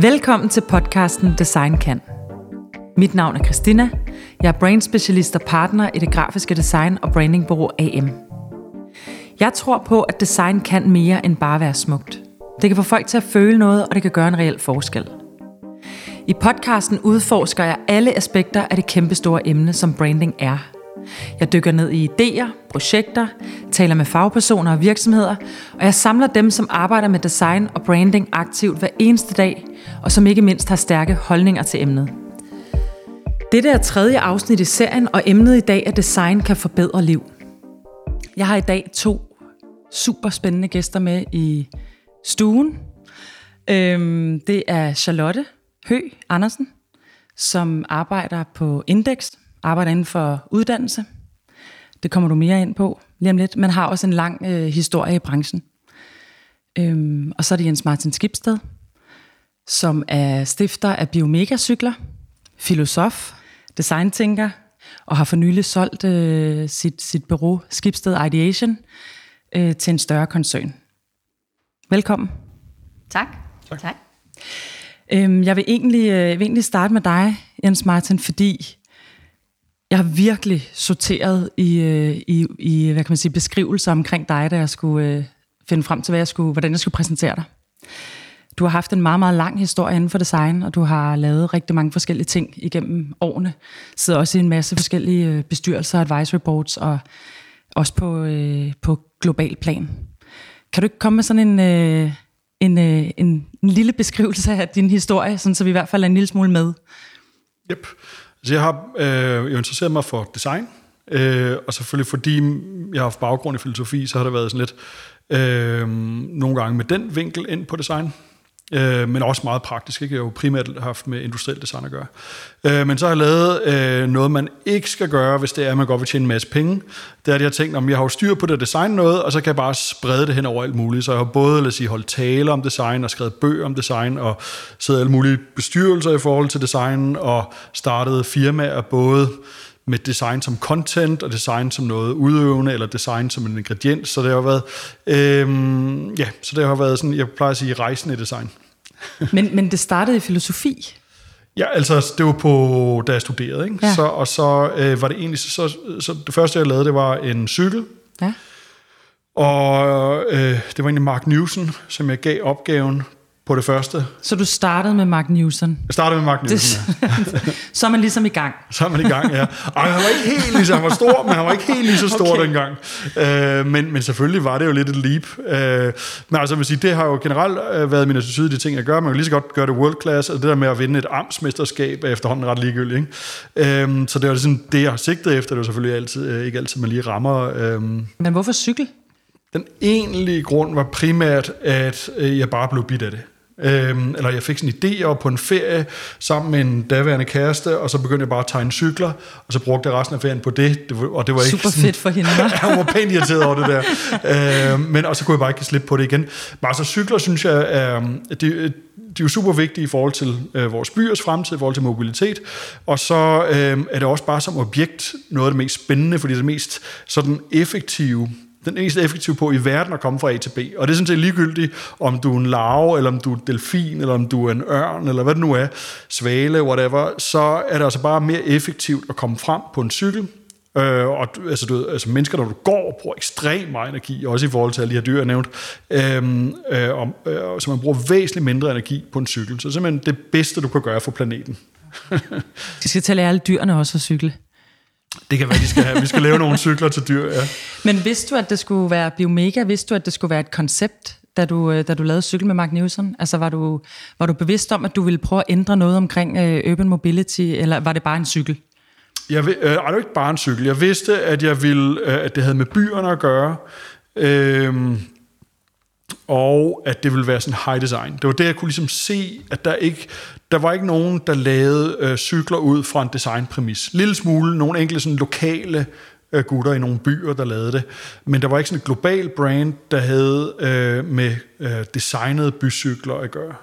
Velkommen til podcasten Design Kan. Mit navn er Christina. Jeg er brand specialist og partner i det grafiske design og brandingbureau AM. Jeg tror på, at design kan mere end bare være smukt. Det kan få folk til at føle noget, og det kan gøre en reel forskel. I podcasten udforsker jeg alle aspekter af det kæmpestore emne, som branding er. Jeg dykker ned i idéer, projekter, taler med fagpersoner og virksomheder, og jeg samler dem, som arbejder med design og branding aktivt hver eneste dag, og som ikke mindst har stærke holdninger til emnet. Dette er tredje afsnit i serien, og emnet i dag er design kan forbedre liv. Jeg har i dag to super spændende gæster med i stuen. Øhm, det er Charlotte Hø Andersen, som arbejder på Index, arbejder inden for uddannelse. Det kommer du mere ind på lige om lidt, men har også en lang øh, historie i branchen. Øhm, og så er det Jens Martin Skibsted, som er stifter af Biomega-cykler, filosof, designtænker, og har for nylig solgt øh, sit, sit bureau Skibsted Ideation øh, til en større koncern. Velkommen. Tak. Tak. tak. Øhm, jeg vil egentlig, øh, vil egentlig starte med dig, Jens Martin, fordi jeg har virkelig sorteret i, øh, i, i hvad kan man sige, beskrivelser omkring dig, da jeg skulle øh, finde frem til, hvad jeg skulle, hvordan jeg skulle præsentere dig. Du har haft en meget, meget lang historie inden for design, og du har lavet rigtig mange forskellige ting igennem årene. Sidder også i en masse forskellige øh, bestyrelser, advisory boards, og også på, øh, på global plan. Kan du ikke komme med sådan en, øh, en, øh, en, en lille beskrivelse af din historie, sådan så vi i hvert fald er en lille smule med? Yep. Så jeg har øh, jo interesseret mig for design, øh, og selvfølgelig fordi jeg har haft baggrund i filosofi, så har der været sådan lidt øh, nogle gange med den vinkel ind på design. Øh, men også meget praktisk. Ikke? Jeg har jo primært haft med industriel design at gøre. Øh, men så har jeg lavet øh, noget, man ikke skal gøre, hvis det er, at man godt vil tjene en masse penge. Det er, at jeg har tænkt, om jeg har jo styr på det design noget, og så kan jeg bare sprede det hen over alt muligt. Så jeg har både lad os sige, holdt taler om design, og skrevet bøger om design, og siddet alle mulige bestyrelser i forhold til design, og startet firmaer både med design som content, og design som noget udøvende, eller design som en ingrediens. Så det har været, øh, ja, så det har været sådan, jeg plejer at sige, rejsen i design. men, men det startede i filosofi? Ja, altså det var på, da jeg studerede, ikke? Ja. Så, og så øh, var det egentlig, så, så, så det første jeg lavede, det var en cykel. Ja. Og øh, det var egentlig Mark Newson, som jeg gav opgaven på det første. Så du startede med Mark Newson? Jeg startede med Mark Newson, ja. så er man ligesom i gang. Så er man i gang, ja. Og han var ikke helt lige så, han var stor, men han var ikke helt lige så stor okay. dengang. Øh, men, men selvfølgelig var det jo lidt et leap. Øh, men altså, vil sige, det har jo generelt øh, været min attitude, de ting, jeg gør. Man kan lige så godt gøre det world class, og det der med at vinde et amtsmesterskab er efterhånden ret ligegyldigt. Ikke? Øh, så det var sådan, det, jeg har sigtet efter. Det var selvfølgelig altid, øh, ikke altid, man lige rammer. Øh. Men hvorfor cykel? Den egentlige grund var primært, at øh, jeg bare blev bidt af det. Øhm, eller jeg fik sådan en idé, jeg på en ferie sammen med en daværende kæreste, og så begyndte jeg bare at tegne cykler, og så brugte jeg resten af ferien på det. det var, og det var Super ikke sådan, fedt for hende. jeg var pænt irriteret over det der. øhm, men, og så kunne jeg bare ikke slippe på det igen. Men altså cykler, synes jeg, er, det, de er jo super vigtige i forhold til øh, vores byers fremtid, i forhold til mobilitet. Og så øh, er det også bare som objekt noget af det mest spændende, fordi det er det mest sådan effektive den mest effektive på i verden at komme fra A til B. Og det er sådan set ligegyldigt, om du er en larve, eller om du er en delfin, eller om du er en ørn, eller hvad det nu er, svale, whatever, så er det altså bare mere effektivt at komme frem på en cykel, Øh, og altså, du, altså mennesker, der du går, bruger ekstremt meget energi, også i forhold til alle de her dyr, jeg nævnt. Øhm, øh, om, øh, så man bruger væsentligt mindre energi på en cykel. Så det er simpelthen det bedste, du kan gøre for planeten. De skal til at lære alle dyrene også at cykle. Det kan være, de skal have. Vi skal lave nogle cykler til dyr, ja. Men vidste du, at det skulle være Biomega? Vidste du, at det skulle være et koncept, da du, øh, da du lavede cykel med Mark Newson? Altså, var du, var du bevidst om, at du ville prøve at ændre noget omkring uh, urban mobility, eller var det bare en cykel? Jeg, øh, det var ikke bare en cykel. Jeg vidste, at, jeg ville, øh, at det havde med byerne at gøre. Øh, og at det ville være sådan high design. Det var det, jeg kunne ligesom se, at der ikke der var ikke nogen, der lavede øh, cykler ud fra en designpræmis. Lille smule, nogle enkelte sådan lokale øh, gutter i nogle byer, der lavede det. Men der var ikke sådan et global brand, der havde øh, med øh, designede bycykler at gøre.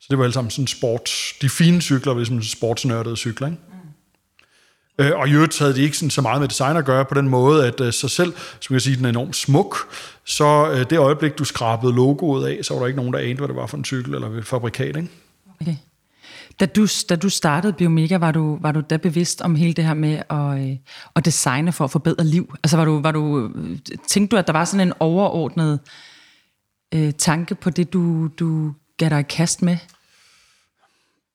Så det var alle sammen sådan sports... De fine cykler var ligesom sportsnørdede cykler, ikke? Øh, og i øvrigt havde de ikke sådan så meget med design at gøre på den måde, at øh, uh, sig selv, som jeg sige, den er enormt smuk, så øh, det øjeblik, du skrabede logoet af, så var der ikke nogen, der anede, hvad det var for en cykel eller fabrikat, ikke? Okay. Da du, da du startede Biomega, var du, var du da bevidst om hele det her med at, øh, at designe for at forbedre liv? Altså var du, var du, øh, tænkte du, at der var sådan en overordnet øh, tanke på det, du, du gav dig i kast med?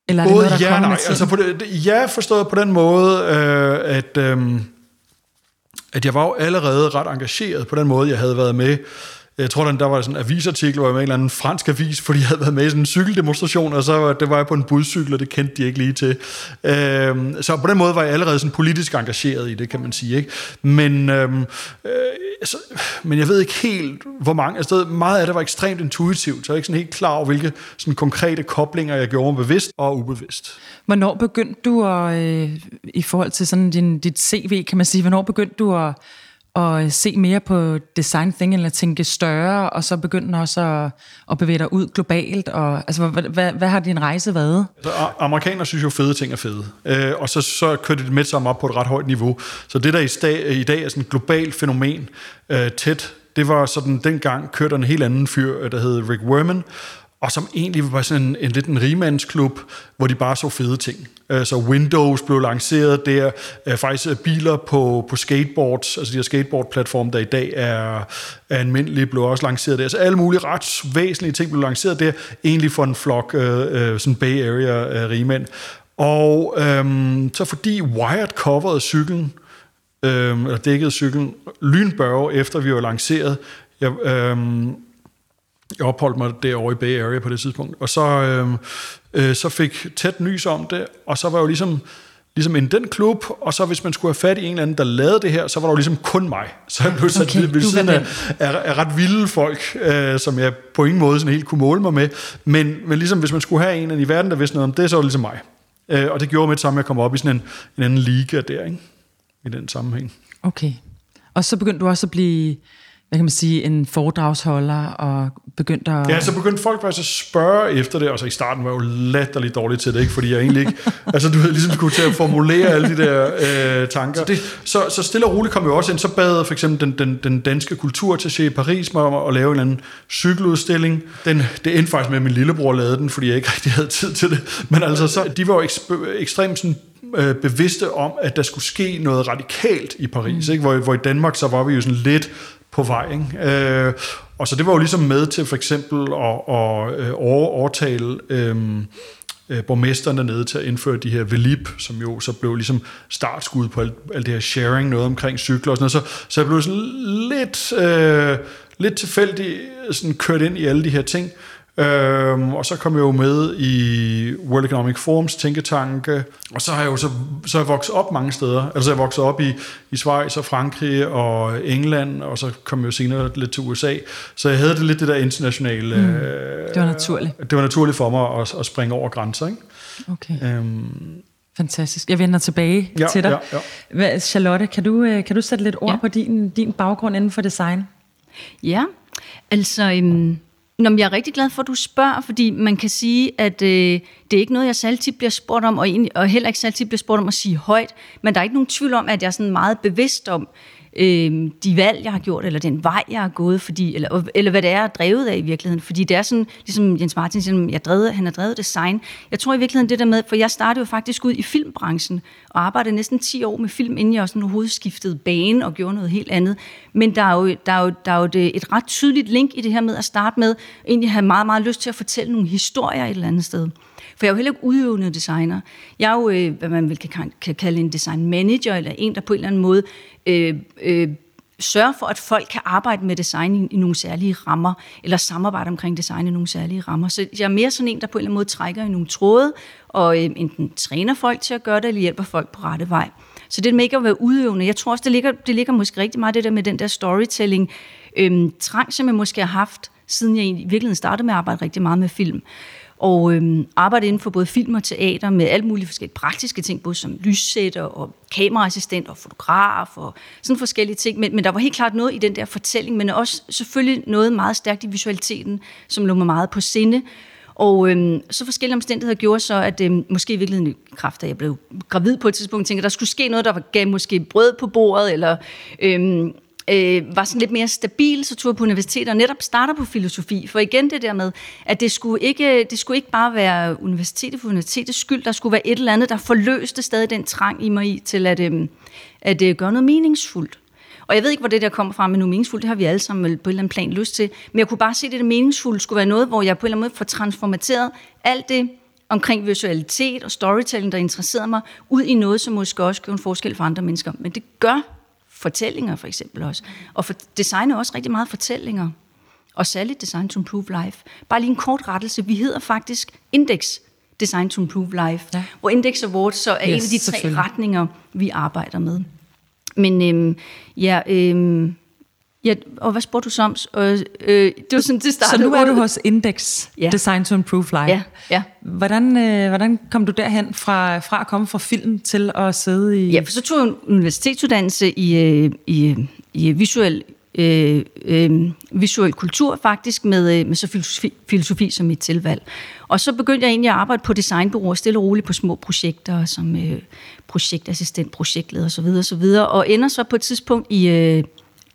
Eller er det Både noget, der ja nej. Altså på det, ja, forstået på den måde, øh, at, øh, at jeg var jo allerede ret engageret på den måde, jeg havde været med jeg tror, der var sådan en avisartikel, hvor jeg med en eller anden fransk avis, fordi jeg havde været med i sådan en cykeldemonstration, og så var, det var jeg på en budcykel, og det kendte de ikke lige til. Øhm, så på den måde var jeg allerede sådan politisk engageret i det, kan man sige. Ikke? Men, øhm, øh, altså, men jeg ved ikke helt, hvor mange. Altså, meget af det var ekstremt intuitivt, så jeg er ikke sådan helt klar over, hvilke sådan konkrete koblinger jeg gjorde bevidst og ubevidst. Hvornår begyndte du at, øh, i forhold til sådan din, dit CV, kan man sige, hvornår begyndte du at at øh, se mere på design thinking, eller tænke større, og så begynde også at, at bevæge dig ud globalt? Og, altså, hvad, hvad, hvad har din rejse været? Altså, så amerikanere synes jo, fede ting er fede. Øh, og så, så kører det med sammen op på et ret højt niveau. Så det, der i, dag, i dag er sådan et globalt fænomen, øh, tæt, det var sådan, dengang kørte en helt anden fyr, øh, der hed Rick Werman, og som egentlig var sådan en, en lidt en rimandsklub, hvor de bare så fede ting. Øh, så Windows blev lanceret der, øh, faktisk øh, biler på, på skateboards, altså de her skateboardplatforme, der i dag er, er almindelige, blev også lanceret der. Så alle mulige ret væsentlige ting blev lanceret der, egentlig for en flok øh, sådan Bay Area øh, rigmænd. Og øhm, så fordi Wired coverede cyklen, øh, eller dækkede cyklen, lynbørge efter vi var lanceret, jeg, øhm, jeg opholdt mig derovre i Bay Area på det tidspunkt, og så, øh, øh, så fik tæt nys om det, og så var jeg jo ligesom, ligesom en den klub, og så hvis man skulle have fat i en eller anden, der lavede det her, så var der jo ligesom kun mig. Så jeg blev sat okay, ved siden af, af, af ret vilde folk, øh, som jeg på ingen måde sådan helt kunne måle mig med, men, men ligesom hvis man skulle have en i verden, der vidste noget om det, så var det ligesom mig. Øh, og det gjorde med det samme, at jeg kom op i sådan en, en anden liga der, ikke? i den sammenhæng. Okay. Og så begyndte du også at blive hvad kan man sige, en foredragsholder og begyndte at... Ja, så begyndte folk faktisk at spørge efter det, og så i starten var jeg jo latterligt dårligt til det, ikke? fordi jeg egentlig ikke, altså du havde ligesom skulle til at formulere alle de der øh, tanker. Så, det, så, så stille og roligt kom jeg også ind, så bad for eksempel den, den, den danske kulturtaché i Paris mig om at lave en eller anden cykeludstilling. Den, det endte faktisk med, at min lillebror lavede den, fordi jeg ikke rigtig havde tid til det. Men altså, så, de var jo ekstremt sådan øh, bevidste om, at der skulle ske noget radikalt i Paris, mm. ikke? Hvor, hvor i Danmark så var vi jo sådan lidt på vej. Ikke? Øh, og så det var jo ligesom med til for eksempel at, at øh, at overtale øh, øh, borgmesteren dernede til at indføre de her velip, som jo så blev ligesom startskud på alt, alt det her sharing, noget omkring cykler og sådan noget. Så, så jeg blev sådan lidt, øh, lidt tilfældigt sådan kørt ind i alle de her ting. Øhm, og så kom jeg jo med i World Economic Forums tænketanke, og så har jeg jo så, så jeg vokset op mange steder. Altså jeg vokset op i, i Schweiz og Frankrig og England, og så kom jeg jo senere lidt til USA. Så jeg havde det lidt det der internationale... Mm. Det var naturligt. Det var naturligt for mig at, at springe over grænser, ikke? Okay. Øhm, Fantastisk. Jeg vender tilbage ja, til dig. Ja, ja. Hvad, Charlotte, kan du, øh, kan du sætte lidt ord ja. på din, din baggrund inden for design? Ja, altså... Um Nå, men jeg er rigtig glad for, at du spørger, fordi man kan sige, at øh, det er ikke noget, jeg særlig tit bliver spurgt om, og, egentlig, og heller ikke særlig tit bliver spurgt om at sige højt, men der er ikke nogen tvivl om, at jeg er sådan meget bevidst om, øh, de valg, jeg har gjort, eller den vej, jeg har gået, fordi, eller, eller hvad det er, jeg er drevet af i virkeligheden. Fordi det er sådan, ligesom Jens Martin siger, jeg drevet, han har drevet design. Jeg tror i virkeligheden det der med, for jeg startede jo faktisk ud i filmbranchen, og arbejdede næsten 10 år med film, inden jeg også overhovedet skiftede bane og gjorde noget helt andet. Men der er jo, der er jo, der er jo det, et ret tydeligt link i det her med at starte med, egentlig have meget, meget lyst til at fortælle nogle historier et eller andet sted. For jeg er jo heller ikke udøvende designer. Jeg er jo, øh, hvad man vil kan, kan kalde en design manager, eller en, der på en eller anden måde øh, øh, sørge for, at folk kan arbejde med design i, i nogle særlige rammer, eller samarbejde omkring design i nogle særlige rammer. Så jeg er mere sådan en, der på en eller anden måde trækker i nogle tråde, og øh, enten træner folk til at gøre det, eller hjælper folk på rette vej. Så det med ikke at være udøvende, jeg tror også, det ligger, det ligger måske rigtig meget det der med den der storytelling, øh, trang, som jeg måske har haft, siden jeg i virkeligheden startede med at arbejde rigtig meget med film og øhm, arbejde inden for både film og teater med alle mulige forskellige praktiske ting, både som lyssætter og kameraassistent og fotograf og sådan forskellige ting. Men, men der var helt klart noget i den der fortælling, men også selvfølgelig noget meget stærkt i visualiteten, som lå mig meget på sinde. Og øhm, så forskellige omstændigheder gjorde så, at øhm, måske i virkeligheden i kraft af, at jeg blev gravid på et tidspunkt, tænkte, at der skulle ske noget, der gav måske brød på bordet, eller øhm, øh, var sådan lidt mere stabil, så tog jeg på universitetet og netop starter på filosofi. For igen det der med, at det skulle ikke, det skulle ikke bare være universitetet for universitetets skyld, der skulle være et eller andet, der forløste stadig den trang i mig i til at, øh, at øh, gøre noget meningsfuldt. Og jeg ved ikke, hvor det der kommer fra med noget meningsfuldt, det har vi alle sammen på en eller anden plan lyst til. Men jeg kunne bare se, at det meningsfulde skulle være noget, hvor jeg på en eller anden måde får transformateret alt det omkring visualitet og storytelling, der interesserede mig, ud i noget, som måske også gør en forskel for andre mennesker. Men det gør fortællinger for eksempel også. Og for design er også rigtig meget fortællinger. Og særligt Design to Improve Life. Bare lige en kort rettelse. Vi hedder faktisk Index Design to Improve Life. Ja. Hvor Index Awards så er yes, en af de tre retninger, vi arbejder med. Men øhm, ja, øhm, Ja, og hvad spurgte du som? Og, øh, det var sådan, det startede. Så nu er du hos Index ja. Design to Improve Life. Ja, ja. Hvordan, øh, hvordan kom du derhen fra, fra at komme fra film til at sidde i... Ja, for så tog jeg en universitetsuddannelse i, øh, i, i visuel, øh, øh, visuel kultur faktisk, med, øh, med så filosofi, filosofi som mit tilvalg. Og så begyndte jeg egentlig at arbejde på designbureauer, stille og roligt på små projekter, som øh, projektassistent, projektleder osv. osv. Og ender så på et tidspunkt i... Øh,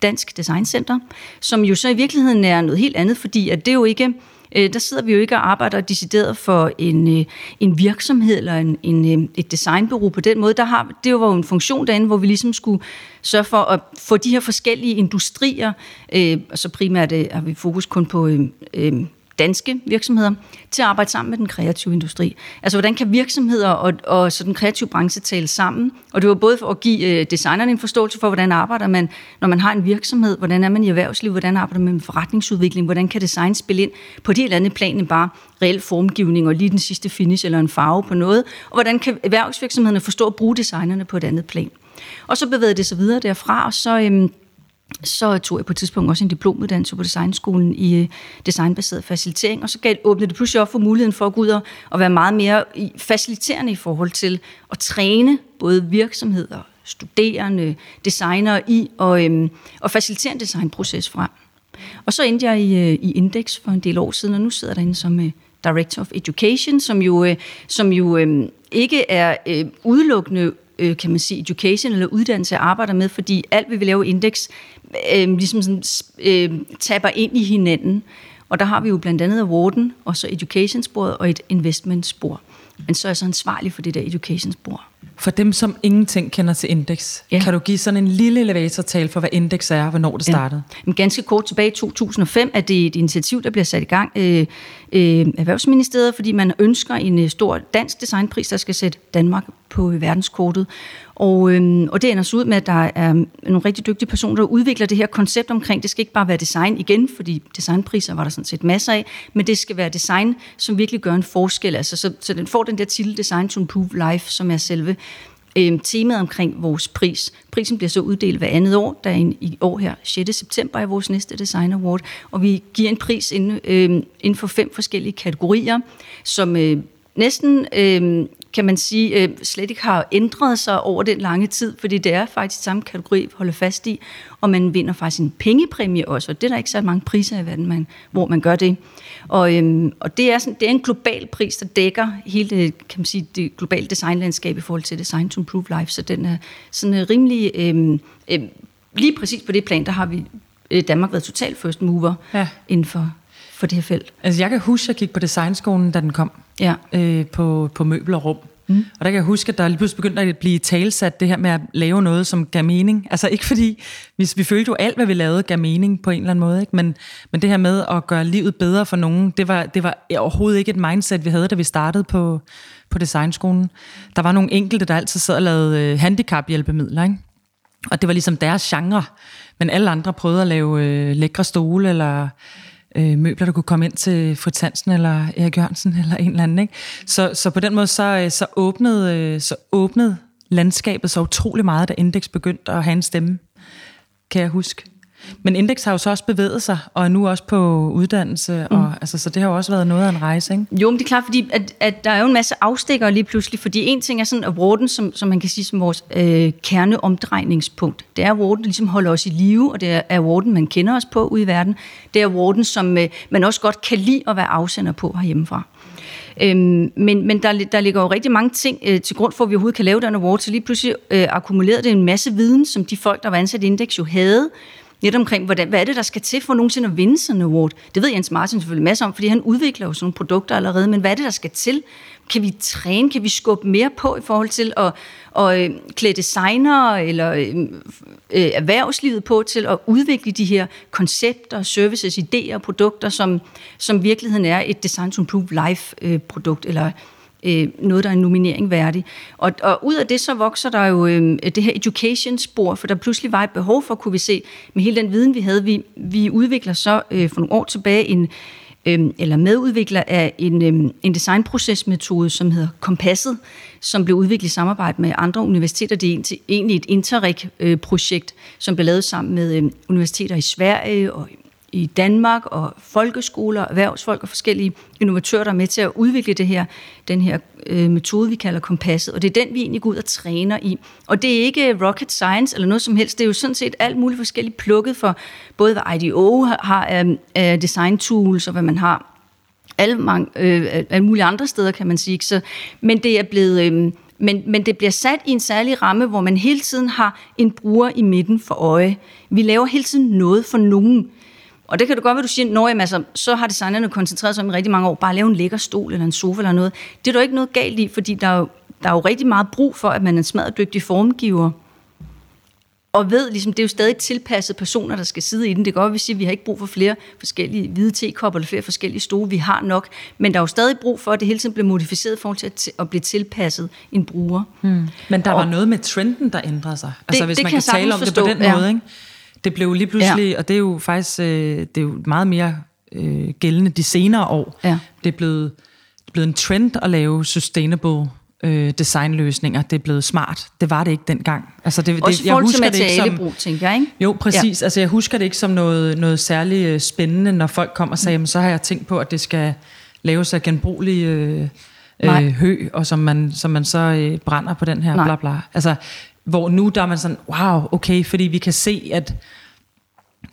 Dansk Designcenter, som jo så i virkeligheden er noget helt andet, fordi at det jo ikke, øh, der sidder vi jo ikke og arbejder decideret for en, øh, en virksomhed eller en, en, øh, et designbureau på den måde. Der har, det var jo en funktion derinde, hvor vi ligesom skulle sørge for at få de her forskellige industrier, øh, og så primært øh, har vi fokus kun på øh, danske virksomheder til at arbejde sammen med den kreative industri. Altså, hvordan kan virksomheder og, og så den kreative branche tale sammen? Og det var både for at give øh, designerne en forståelse for, hvordan arbejder man, når man har en virksomhed, hvordan er man i erhvervsliv, hvordan arbejder man med forretningsudvikling, hvordan kan design spille ind på de helt andet plan end bare reel formgivning og lige den sidste finish eller en farve på noget, og hvordan kan erhvervsvirksomhederne forstå at bruge designerne på et andet plan. Og så bevægede det sig videre derfra, og så... Øhm, så tog jeg på et tidspunkt også en diplomuddannelse på designskolen i øh, designbaseret facilitering, og så gav, åbnede det pludselig op for muligheden for at gå ud og, og være meget mere faciliterende i forhold til at træne både virksomheder, studerende, designere i og, øhm, og facilitere en designproces frem. Og så endte jeg i, øh, i Index for en del år siden, og nu sidder jeg derinde som øh, Director of Education, som jo, øh, som jo øh, ikke er øh, udelukkende øh, kan man sige, education eller uddannelse, arbejder med, fordi alt, hvad vi laver Index, øh, ligesom sådan, øh, taber ind i hinanden. Og der har vi jo blandt andet awarden, og så education-sporet og et investment-spor. Men så er jeg så ansvarlig for det der education-spor. For dem, som ingenting kender til Index, ja. kan du give sådan en lille elevatortal for, hvad Index er, og hvornår det startede? Ja. Men ganske kort tilbage i 2005 er det et initiativ, der bliver sat i gang øh, øh, Erhvervsministeriet, fordi man ønsker en øh, stor dansk designpris, der skal sætte Danmark på verdenskortet. Og, øhm, og det ender så ud med, at der er nogle rigtig dygtige personer, der udvikler det her koncept omkring, det skal ikke bare være design igen, fordi designpriser var der sådan set masser af, men det skal være design, som virkelig gør en forskel. Altså, så, så den får den der titel Design to Improve Life, som er selve øh, temaet omkring vores pris. Prisen bliver så uddelt hver andet år. Der er en, i år her, 6. september, er vores næste Design Award. Og vi giver en pris inden, øh, inden for fem forskellige kategorier, som øh, næsten øh, kan man sige, øh, slet ikke har ændret sig over den lange tid, fordi det er faktisk samme kategori, vi holder fast i, og man vinder faktisk en pengepræmie også, og det er der ikke så mange priser i verden, man, hvor man gør det. Og, øhm, og det, er sådan, det er en global pris, der dækker hele det, kan man sige, det globale designlandskab i forhold til Design to Improve Life, så den er sådan rimelig, øhm, øhm, lige præcis på det plan, der har vi øh, Danmark været totalt first mover ja. inden for, for det her felt. Altså jeg kan huske, at jeg gik på designskolen, da den kom ja. øh, på, på møbel og rum. Mm. Og der kan jeg huske, at der lige pludselig begyndte at blive talsat det her med at lave noget, som gav mening. Altså ikke fordi, vi, vi følte jo alt, hvad vi lavede, gav mening på en eller anden måde. Ikke? Men, men det her med at gøre livet bedre for nogen, det var, det var overhovedet ikke et mindset, vi havde, da vi startede på, på designskolen. Der var nogle enkelte, der altid sad og lavede øh, handicaphjælpemidler. Ikke? Og det var ligesom deres genre. Men alle andre prøvede at lave øh, lækre stole, eller øh, møbler, der kunne komme ind til Fritz Hansen eller Erik Jørgensen eller en eller anden. Ikke? Så, så på den måde, så, øh, så, åbnede, øh, så åbnede landskabet så utrolig meget, da Index begyndte at have en stemme, kan jeg huske. Men Index har jo så også bevæget sig, og er nu også på uddannelse, mm. og, altså, så det har jo også været noget af en rejse, ikke? Jo, men det er klart, fordi at, at der er jo en masse afstikker lige pludselig, fordi en ting er sådan awarden, som, som man kan sige som vores øh, kerneomdrejningspunkt. Det er awarden, der ligesom holder os i live, og det er awarden, man kender os på ude i verden. Det er awarden, som øh, man også godt kan lide at være afsender på herhjemmefra. Øhm, men men der, der ligger jo rigtig mange ting øh, til grund for, at vi overhovedet kan lave den award, så lige pludselig øh, akkumulerede det en masse viden, som de folk, der var ansat i Index, jo havde, Lidt omkring, hvordan, hvad er det, der skal til for nogensinde at vinde sådan en award? Det ved Jens Martin selvfølgelig masser om, fordi han udvikler jo sådan nogle produkter allerede, men hvad er det, der skal til? Kan vi træne, kan vi skubbe mere på i forhold til at, at øh, klæde designer eller øh, øh, erhvervslivet på til at udvikle de her koncepter, services, idéer og produkter, som, som virkeligheden er et Design to Improve Life-produkt, øh, eller øh, noget, der er en nominering værdig. Og, og ud af det så vokser der jo øh, det her education-spor, for der pludselig var et behov for, kunne vi se, med hele den viden, vi havde. Vi, vi udvikler så øh, for nogle år tilbage en, øh, eller medudvikler af en, øh, en designprocesmetode, som hedder Kompasset, som blev udviklet i samarbejde med andre universiteter. Det er egentlig et Interreg-projekt, øh, som blev lavet sammen med øh, universiteter i Sverige og i i Danmark, og folkeskoler, erhvervsfolk og forskellige innovatører, der er med til at udvikle det her, den her øh, metode, vi kalder kompasset. Og det er den, vi egentlig går ud og træner i. Og det er ikke rocket science eller noget som helst. Det er jo sådan set alt muligt forskelligt plukket for både, hvad IDO har af, øh, design tools, og hvad man har alle, mange, øh, alle mulige andre steder, kan man sige. Så, men det er blevet... Øh, men, men det bliver sat i en særlig ramme, hvor man hele tiden har en bruger i midten for øje. Vi laver hele tiden noget for nogen. Og det kan du godt være, du siger, når jamen, altså, så har designerne koncentreret sig om i rigtig mange år, bare at lave en lækker stol eller en sofa eller noget. Det er der ikke noget galt i, fordi der er, jo, der er jo rigtig meget brug for, at man er en smadret dygtig formgiver. Og ved, ligesom, det er jo stadig tilpasset personer, der skal sidde i den. Det kan godt at sige, at vi har ikke brug for flere forskellige hvide tekopper eller flere forskellige stole. Vi har nok. Men der er jo stadig brug for, at det hele tiden bliver modificeret i forhold til at, at blive tilpasset en bruger. Hmm. Men der og, var noget med trenden, der ændrede sig. Altså det, hvis det man kan, kan tale om forstå, det på den ja. måde, ikke? Det blev lige pludselig, ja. og det er jo faktisk øh, det er jo meget mere øh, gældende de senere år. Ja. Det er blevet, det er blevet en trend at lave sustainable øh, designløsninger. Det er blevet smart. Det var det ikke dengang. Altså det, Også det, jeg husker det ikke som, tænker jeg, ikke? Jo, præcis. Ja. Altså jeg husker det ikke som noget, noget særligt øh, spændende, når folk kommer og siger, mm. så har jeg tænkt på, at det skal laves af genbrugelige øh, øh, hø, og som man, som man så øh, brænder på den her Nej. bla bla. Altså, hvor nu der er man sådan, wow, okay, fordi vi kan se, at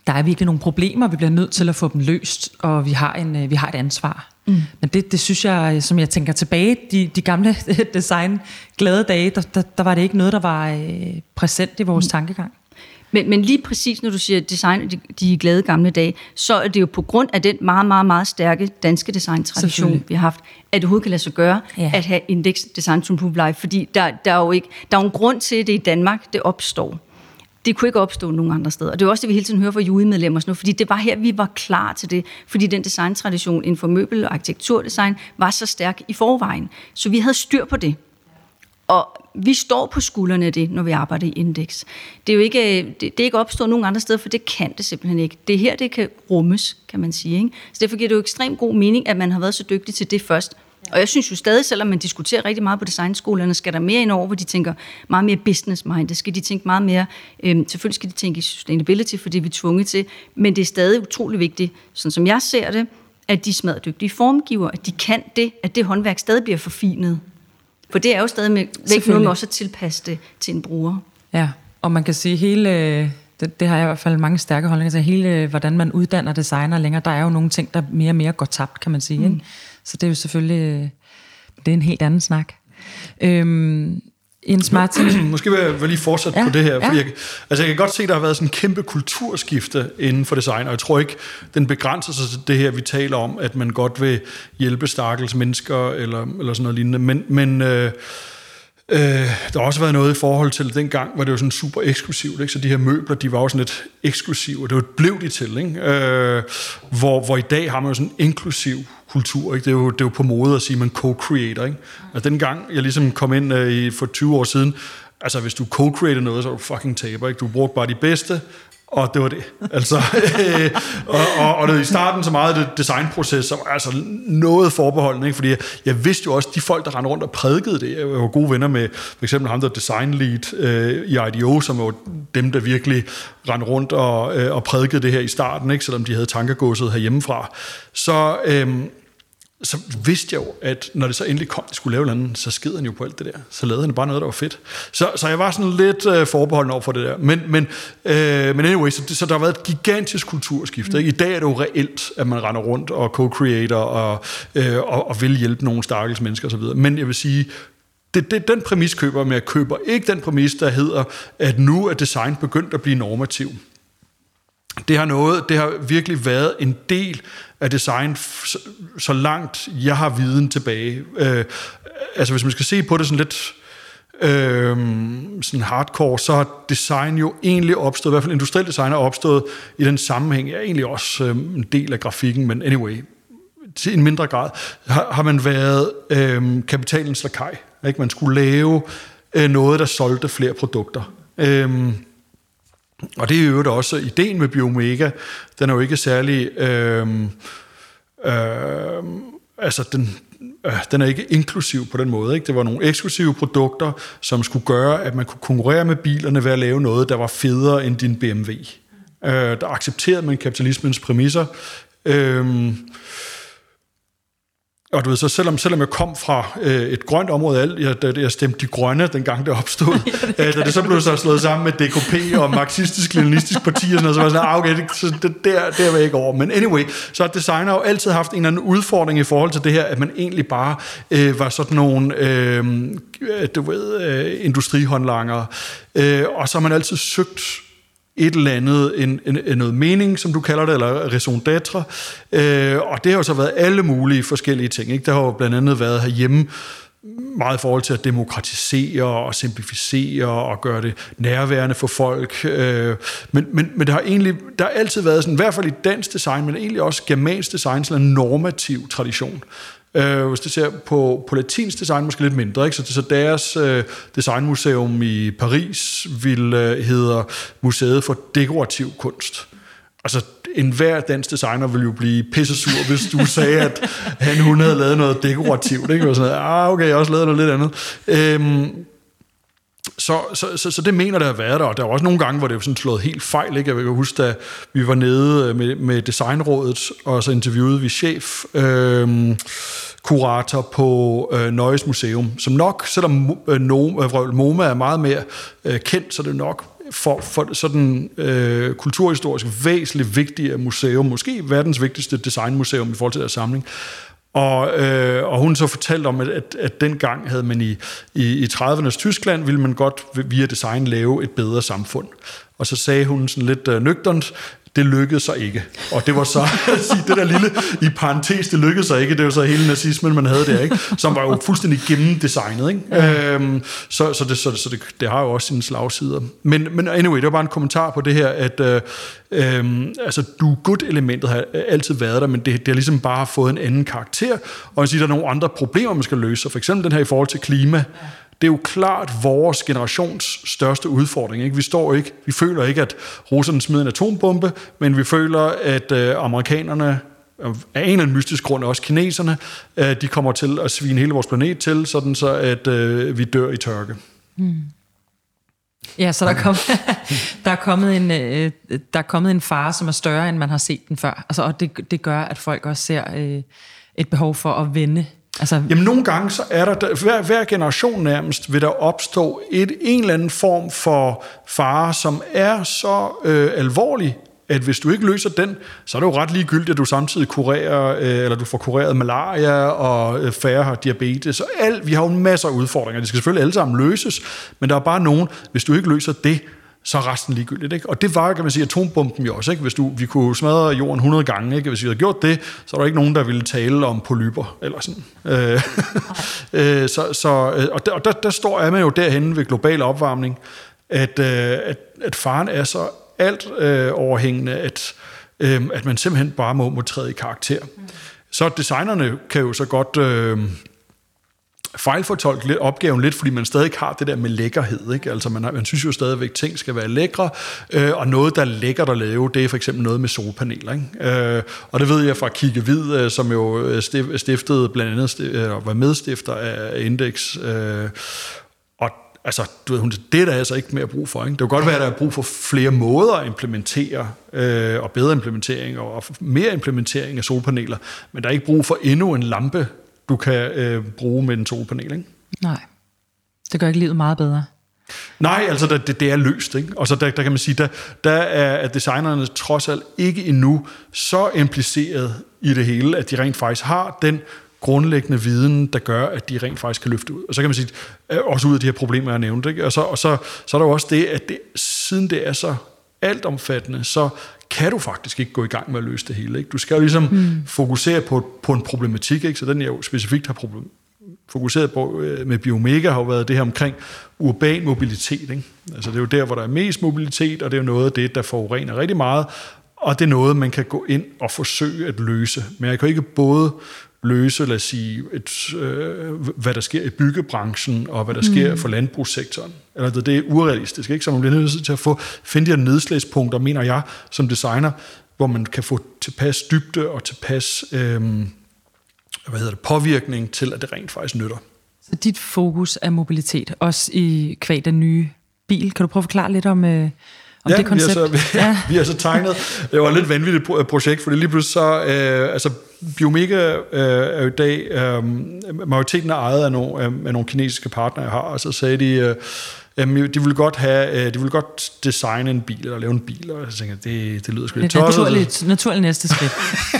der er virkelig nogle problemer, vi bliver nødt til at få dem løst, og vi har, en, øh, vi har et ansvar. Mm. Men det, det synes jeg, som jeg tænker tilbage, de, de gamle design glade dage, der, der, der var det ikke noget, der var øh, præsent i vores mm. tankegang. Men, men lige præcis, når du siger design, de, de glade gamle dage, så er det jo på grund af den meget, meget, meget stærke danske design-tradition, vi har haft, at det overhovedet kan lade sig gøre ja. at have Index Design Improve Life, fordi der, der, er jo ikke, der er jo en grund til, at det i Danmark det opstår. Det kunne ikke opstå nogen andre steder. Og det er også det, vi hele tiden hører fra judemedlemmer nu, fordi det var her, vi var klar til det. Fordi den designtradition inden for møbel- og arkitekturdesign var så stærk i forvejen. Så vi havde styr på det. Og vi står på skuldrene af det, når vi arbejder i Index. Det er jo ikke, det, det er ikke opstået nogen andre steder, for det kan det simpelthen ikke. Det er her, det kan rummes, kan man sige. Ikke? Så derfor giver det jo ekstremt god mening, at man har været så dygtig til det først. Og jeg synes jo stadig, selvom man diskuterer rigtig meget på designskolerne, skal der mere ind over, hvor de tænker meget mere business minded. Skal de tænke meget mere, øh, selvfølgelig skal de tænke i sustainability, for det er vi tvunget til, men det er stadig utrolig vigtigt, sådan som jeg ser det, at de smadrer dygtige formgiver, at de kan det, at det håndværk stadig bliver forfinet. For det er jo stadig med væk noget med også at tilpasse det til en bruger. Ja, og man kan sige hele, det, det har jeg i hvert fald mange stærke holdninger til, hele hvordan man uddanner designer længere, der er jo nogle ting, der mere og mere går tabt, kan man sige. Mm. Ikke? Så det er jo selvfølgelig, det er en helt anden snak. Øhm, Jens Martin. Måske vil jeg lige fortsætte ja, på det her, fordi ja. jeg, altså jeg kan godt se, at der har været sådan en kæmpe kulturskifte inden for design, og jeg tror ikke, den begrænser sig til det her, vi taler om, at man godt vil hjælpe stakkels mennesker, eller, eller sådan noget lignende, men, men øh, Øh, der har også været noget i forhold til den gang, hvor det var sådan super eksklusivt, ikke? så de her møbler, de var også sådan lidt eksklusive, det var blev de til, ikke? Øh, hvor, hvor i dag har man jo sådan en inklusiv kultur, ikke? Det, er jo, det er jo på mode at sige, at man co-creator. Ikke? Altså, den gang, jeg ligesom kom ind øh, i, for 20 år siden, altså hvis du co-creator noget, så er du fucking taber. Ikke? Du brugte bare de bedste, og det var det. Altså, øh, og, og, og det, i starten så meget det designproces, så var altså noget forbeholden, ikke? fordi jeg, jeg vidste jo også, de folk, der rendte rundt og prædikede det, jeg var gode venner med for eksempel ham, der design lead øh, i IDEO, som var dem, der virkelig rendte rundt og, øh, og prædikede det her i starten, ikke? selvom de havde tankegåset herhjemmefra. Så, øh, så vidste jeg jo, at når det så endelig kom, at skulle lave noget så sked han jo på alt det der. Så lavede han bare noget, der var fedt. Så, så jeg var sådan lidt øh, forbeholden over for det der. Men, men, øh, men anyway, så, så der har været et gigantisk kulturskift. Ikke? I dag er det jo reelt, at man render rundt og co-creator og, øh, og, og vil hjælpe nogle stakkels mennesker osv. Men jeg vil sige, det, det, den præmis køber men jeg køber ikke den præmis, der hedder, at nu er design begyndt at blive normativ det har, noget, det har virkelig været en del af design, så langt jeg har viden tilbage. Øh, altså hvis man skal se på det sådan lidt øh, sådan hardcore, så har design jo egentlig opstået, i hvert fald industriel design er opstået i den sammenhæng, er egentlig også øh, en del af grafikken, men anyway, til en mindre grad, har, har man været øh, kapitalens lakaj. Ikke? Man skulle lave øh, noget, der solgte flere produkter. Øh, og det er jo også ideen med Biomega. Den er jo ikke særlig... Øh, øh, altså, den, øh, den er ikke inklusiv på den måde. Ikke? Det var nogle eksklusive produkter, som skulle gøre, at man kunne konkurrere med bilerne ved at lave noget, der var federe end din BMW. Øh, der accepterede man kapitalismens præmisser. Øh, og du ved, så selvom, selvom jeg kom fra øh, et grønt område, alt, jeg, da jeg stemte de grønne, dengang det opstod, ja, det øh, da det så blev så slået sammen med DKP og marxistisk-leninistisk parti og sådan noget, så var jeg sådan, ah, okay, det, så det, der, der var jeg ikke over. Men anyway, så har designer jo altid haft en eller anden udfordring i forhold til det her, at man egentlig bare øh, var sådan nogle, øh, du ved, øh, industrihåndlanger. Øh, og så har man altid søgt et eller andet, en, en, en noget mening, som du kalder det, eller raison d'être. Øh, og det har jo så været alle mulige forskellige ting. Ikke? Der har jo blandt andet været herhjemme meget i forhold til at demokratisere og simplificere og gøre det nærværende for folk. Øh, men, men, men der har egentlig, der har altid været sådan, i hvert fald i dansk design, men egentlig også germansk design, sådan en normativ tradition. Øh, hvis du ser på, på latinsk design, måske lidt mindre. Ikke? Så, så deres øh, designmuseum i Paris vil øh, hedder Museet for Dekorativ Kunst. Altså, enhver dansk designer ville jo blive pisse sur, hvis du sagde, at han, hun havde lavet noget dekorativt. Ikke? Og sådan, ah, okay, jeg har også lavet noget lidt andet. Øhm, så, så, så, så det mener der har været der, og der var også nogle gange, hvor det var sådan slået helt fejl. Ikke? Jeg kan huske, da vi var nede øh, med, med Designrådet, og så interviewede vi chef, øh, kurator på øh, Nøjes Museum, som nok, selvom øh, øh MoMA er meget mere øh, kendt, så det er nok for, for sådan øh, kulturhistorisk væsentligt vigtigere museum, måske verdens vigtigste designmuseum i forhold til deres samling. Og, øh, og hun så fortalte om, at, at, at dengang havde man i, i, i 30'ernes Tyskland, ville man godt via design lave et bedre samfund. Og så sagde hun sådan lidt øh, nøgternt, det lykkedes så ikke. Og det var så, at sige, det der lille i parentes, det lykkedes så ikke, det var så hele nazismen, man havde der, ikke? som var jo fuldstændig gennemdesignet. Ikke? Ja. Øhm, så så, det, så, så det, det har jo også sine slagsider. Men, men anyway, det var bare en kommentar på det her, at øh, øh, altså, du good elementet har altid været der, men det, det har ligesom bare fået en anden karakter, og at sige, der er nogle andre problemer, man skal løse. For eksempel den her i forhold til klima. Ja det er jo klart vores generations største udfordring. Ikke? Vi står ikke, vi føler ikke, at russerne smider en atombombe, men vi føler, at øh, amerikanerne øh, af en eller anden mystisk grund, også kineserne, øh, de kommer til at svine hele vores planet til, sådan så at øh, vi dør i tørke. Mm. Ja, så der er kommet, der er kommet, en, øh, der er kommet en fare, som er større, end man har set den før. Altså, og det, det gør, at folk også ser øh, et behov for at vende Altså... Jamen nogle gange, så er der, hver, hver generation nærmest, vil der opstå et, en eller anden form for fare, som er så øh, alvorlig, at hvis du ikke løser den, så er det jo ret ligegyldigt, at du samtidig kurerer, øh, eller du får kureret malaria, og øh, færre har diabetes. Og alt, vi har jo masser af udfordringer. De skal selvfølgelig alle sammen løses, men der er bare nogen, hvis du ikke løser det, så er resten ligegyldigt. Ikke? Og det var, kan man sige, atombomben jo også. Ikke? Hvis du, vi kunne smadre jorden 100 gange, ikke? hvis vi havde gjort det, så var der ikke nogen, der ville tale om polyper. Eller sådan. Øh, øh, så, så, øh, og der, og der, der står er man jo derhenne ved global opvarmning, at, at, at faren er så alt øh, overhængende, at, øh, at man simpelthen bare må, må træde i karakter. Mm. Så designerne kan jo så godt... Øh, fejlfortolke lidt, opgaven lidt, fordi man stadig har det der med lækkerhed. Ikke? Altså man, man synes jo stadigvæk, at ting skal være lækre, øh, og noget, der er lækkert at lave, det er for eksempel noget med solpaneler. Ikke? Øh, og det ved jeg fra Kigge Hvid, øh, som jo øh, stiftede blandt andet, øh, var medstifter af Index, øh, og altså, du ved, hun, det er der altså ikke mere brug for. Ikke? Det kan godt være, at der er brug for flere måder at implementere, øh, og bedre implementering, og, og mere implementering af solpaneler, men der er ikke brug for endnu en lampe, du kan øh, bruge med en solpanel. Ikke? Nej, det gør ikke livet meget bedre. Nej, altså det, det er løst. Ikke? Og så der, der kan man sige, der, der er designerne trods alt ikke endnu så impliceret i det hele, at de rent faktisk har den grundlæggende viden, der gør, at de rent faktisk kan løfte ud. Og så kan man sige, øh, også ud af de her problemer, jeg har nævnt. Ikke? Og, så, og så, så er der jo også det, at det, siden det er så altomfattende, så kan du faktisk ikke gå i gang med at løse det hele. Ikke? Du skal jo ligesom mm. fokusere på, på en problematik, ikke? så den jeg jo specifikt har problem, fokuseret på øh, med Biomega, har jo været det her omkring urban mobilitet. Ikke? Altså det er jo der, hvor der er mest mobilitet, og det er jo noget af det, der forurener rigtig meget, og det er noget, man kan gå ind og forsøge at løse. Men jeg kan ikke både løse, lad os sige, et, øh, hvad der sker i byggebranchen, og hvad der sker mm. for landbrugssektoren. Eller det, det er urealistisk, ikke? Så man bliver nødt til at få, finde de her nedslagspunkter, mener jeg, som designer, hvor man kan få tilpas dybde og tilpas øh, hvad hedder det, påvirkning til, at det rent faktisk nytter. Så dit fokus er mobilitet, også i kvæg den nye bil. Kan du prøve at forklare lidt om, øh, om ja, det koncept? Vi har, så, vi, ja. vi har så tegnet, det var et lidt vanvittigt projekt, for det lige pludselig så, øh, altså Biomega øh, er jo i dag, øh, majoriteten er ejet af nogle, af nogle kinesiske partnere, jeg har, og så sagde de, øh, de ville godt have, øh, de ville godt designe en bil, eller lave en bil, og så tænkte jeg, det, det lyder sgu lidt tosset. Naturligt, naturligt næste skridt.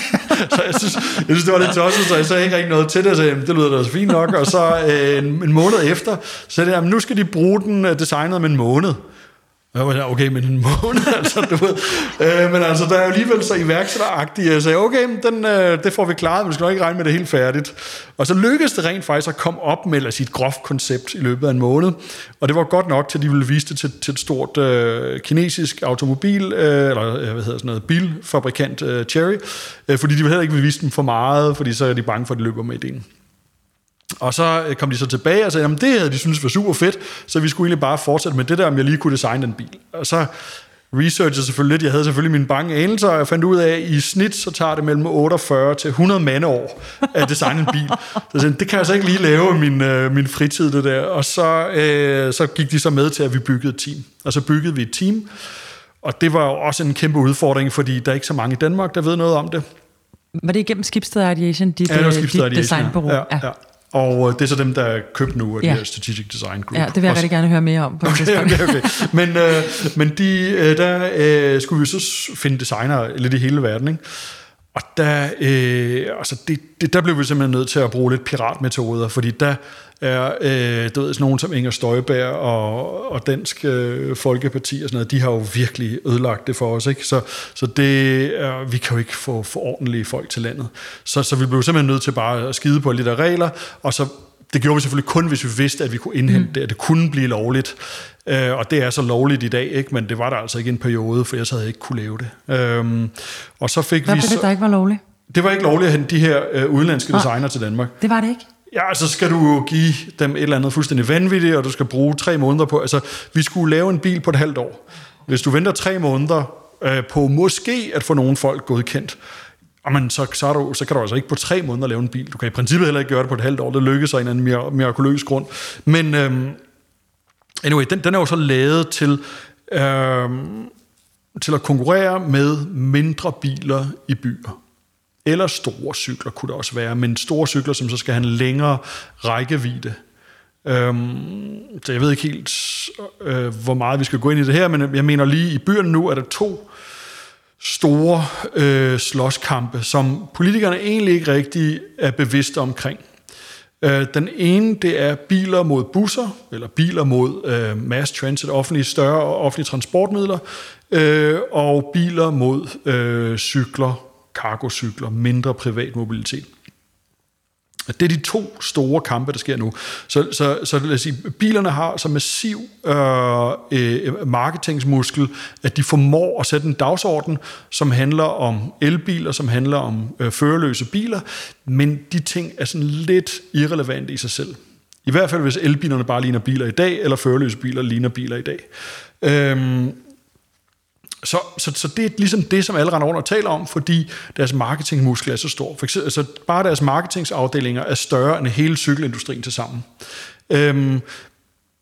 så jeg synes, jeg synes, det var lidt tosset, så jeg sagde ikke rigtig noget til det, så jeg, det lyder da så fint nok, og så øh, en, en måned efter, så sagde jeg, nu skal de bruge den øh, designet om en måned. Jeg var okay, men en måned, altså, du ved. Øh, men altså, der er jo alligevel så iværksætteragtigt. Øh, jeg sagde, okay, den, øh, det får vi klaret, men vi skal nok ikke regne med det helt færdigt. Og så lykkedes det rent faktisk at komme op med eller sit groft koncept i løbet af en måned. Og det var godt nok til, at de ville vise det til, til et stort øh, kinesisk automobil, øh, eller øh, hvad hedder sådan noget, bilfabrikant øh, Cherry, øh, fordi de ville heller ikke ville vise dem for meget, fordi så er de bange for, at de løber med ideen. Og så øh, kom de så tilbage og sagde, at det havde de synes var super fedt, så vi skulle egentlig bare fortsætte med det der, om jeg lige kunne designe den bil. Og så researchede selvfølgelig lidt. Jeg havde selvfølgelig mine bange anelser, og jeg fandt ud af, at i snit så tager det mellem 48 til 100 mandeår at designe en bil. Så sagde, det kan jeg så ikke lige lave i min, øh, min fritid, det der. Og så, øh, så gik de så med til, at vi byggede et team. Og så byggede vi et team, og det var jo også en kæmpe udfordring, fordi der er ikke så mange i Danmark, der ved noget om det. Var det igennem Skibsted Ideation, dit, ja, det var Skibsted dit designbureau? Ja, ja. ja. Og det er så dem, der er købt nu af ja. her Strategic Design Group. Ja, det vil jeg Også. rigtig gerne høre mere om på okay, okay, okay. Men, øh, men de, øh, der øh, skulle vi så finde designer lidt i hele verden, ikke? Og der, øh, altså det, det, der blev vi simpelthen nødt til at bruge lidt piratmetoder, fordi der er øh, du ved, sådan nogen som Inger Støjberg og, og Dansk øh, Folkeparti og sådan noget, de har jo virkelig ødelagt det for os. Ikke? Så, så det er, vi kan jo ikke få, få ordentlige folk til landet. Så, så vi blev simpelthen nødt til bare at skide på lidt af regler, og så det gjorde vi selvfølgelig kun, hvis vi vidste, at vi kunne indhente mm. det, at det kunne blive lovligt. Øh, og det er så lovligt i dag, ikke? men det var der altså ikke en periode, for ellers havde jeg ikke kunne lave det. Øhm, og så fik Hvad vi så, det, der ikke var lovligt? Det var ikke lovligt at hente de her øh, udenlandske designer til Danmark. Det var det ikke? Ja, så skal du give dem et eller andet fuldstændig vanvittigt, og du skal bruge tre måneder på... Altså, vi skulle lave en bil på et halvt år. Hvis du venter tre måneder øh, på måske at få nogle folk godkendt, man så, så, er du, så kan du altså ikke på tre måneder lave en bil. Du kan i princippet heller ikke gøre det på et halvt år. Det lykkes af en anden mirakuløs grund. Men øhm, anyway, den, den er jo så lavet til, øhm, til at konkurrere med mindre biler i byer. Eller store cykler kunne det også være, men store cykler, som så skal have en længere rækkevidde. Øhm, så jeg ved ikke helt, øh, hvor meget vi skal gå ind i det her, men jeg mener lige, i byerne nu er der to store øh, slåskampe, som politikerne egentlig ikke rigtig er bevidste omkring. Øh, den ene, det er biler mod busser, eller biler mod øh, mass transit, offentlige større offentlige transportmidler, øh, og biler mod øh, cykler, cargocykler, mindre privat mobilitet. Det er de to store kampe, der sker nu. Så, så, så lad os sige, bilerne har så massiv øh, øh, marketingsmuskel, at de formår at sætte en dagsorden, som handler om elbiler, som handler om øh, førerløse biler, men de ting er sådan lidt irrelevante i sig selv. I hvert fald hvis elbilerne bare ligner biler i dag, eller førerløse biler ligner biler i dag. Øhm, så, så, så det er ligesom det, som alle render rundt og taler om, fordi deres marketingmuskel er så stor. For eksempel, altså bare deres marketingsafdelinger er større end hele cykelindustrien til sammen. Øhm,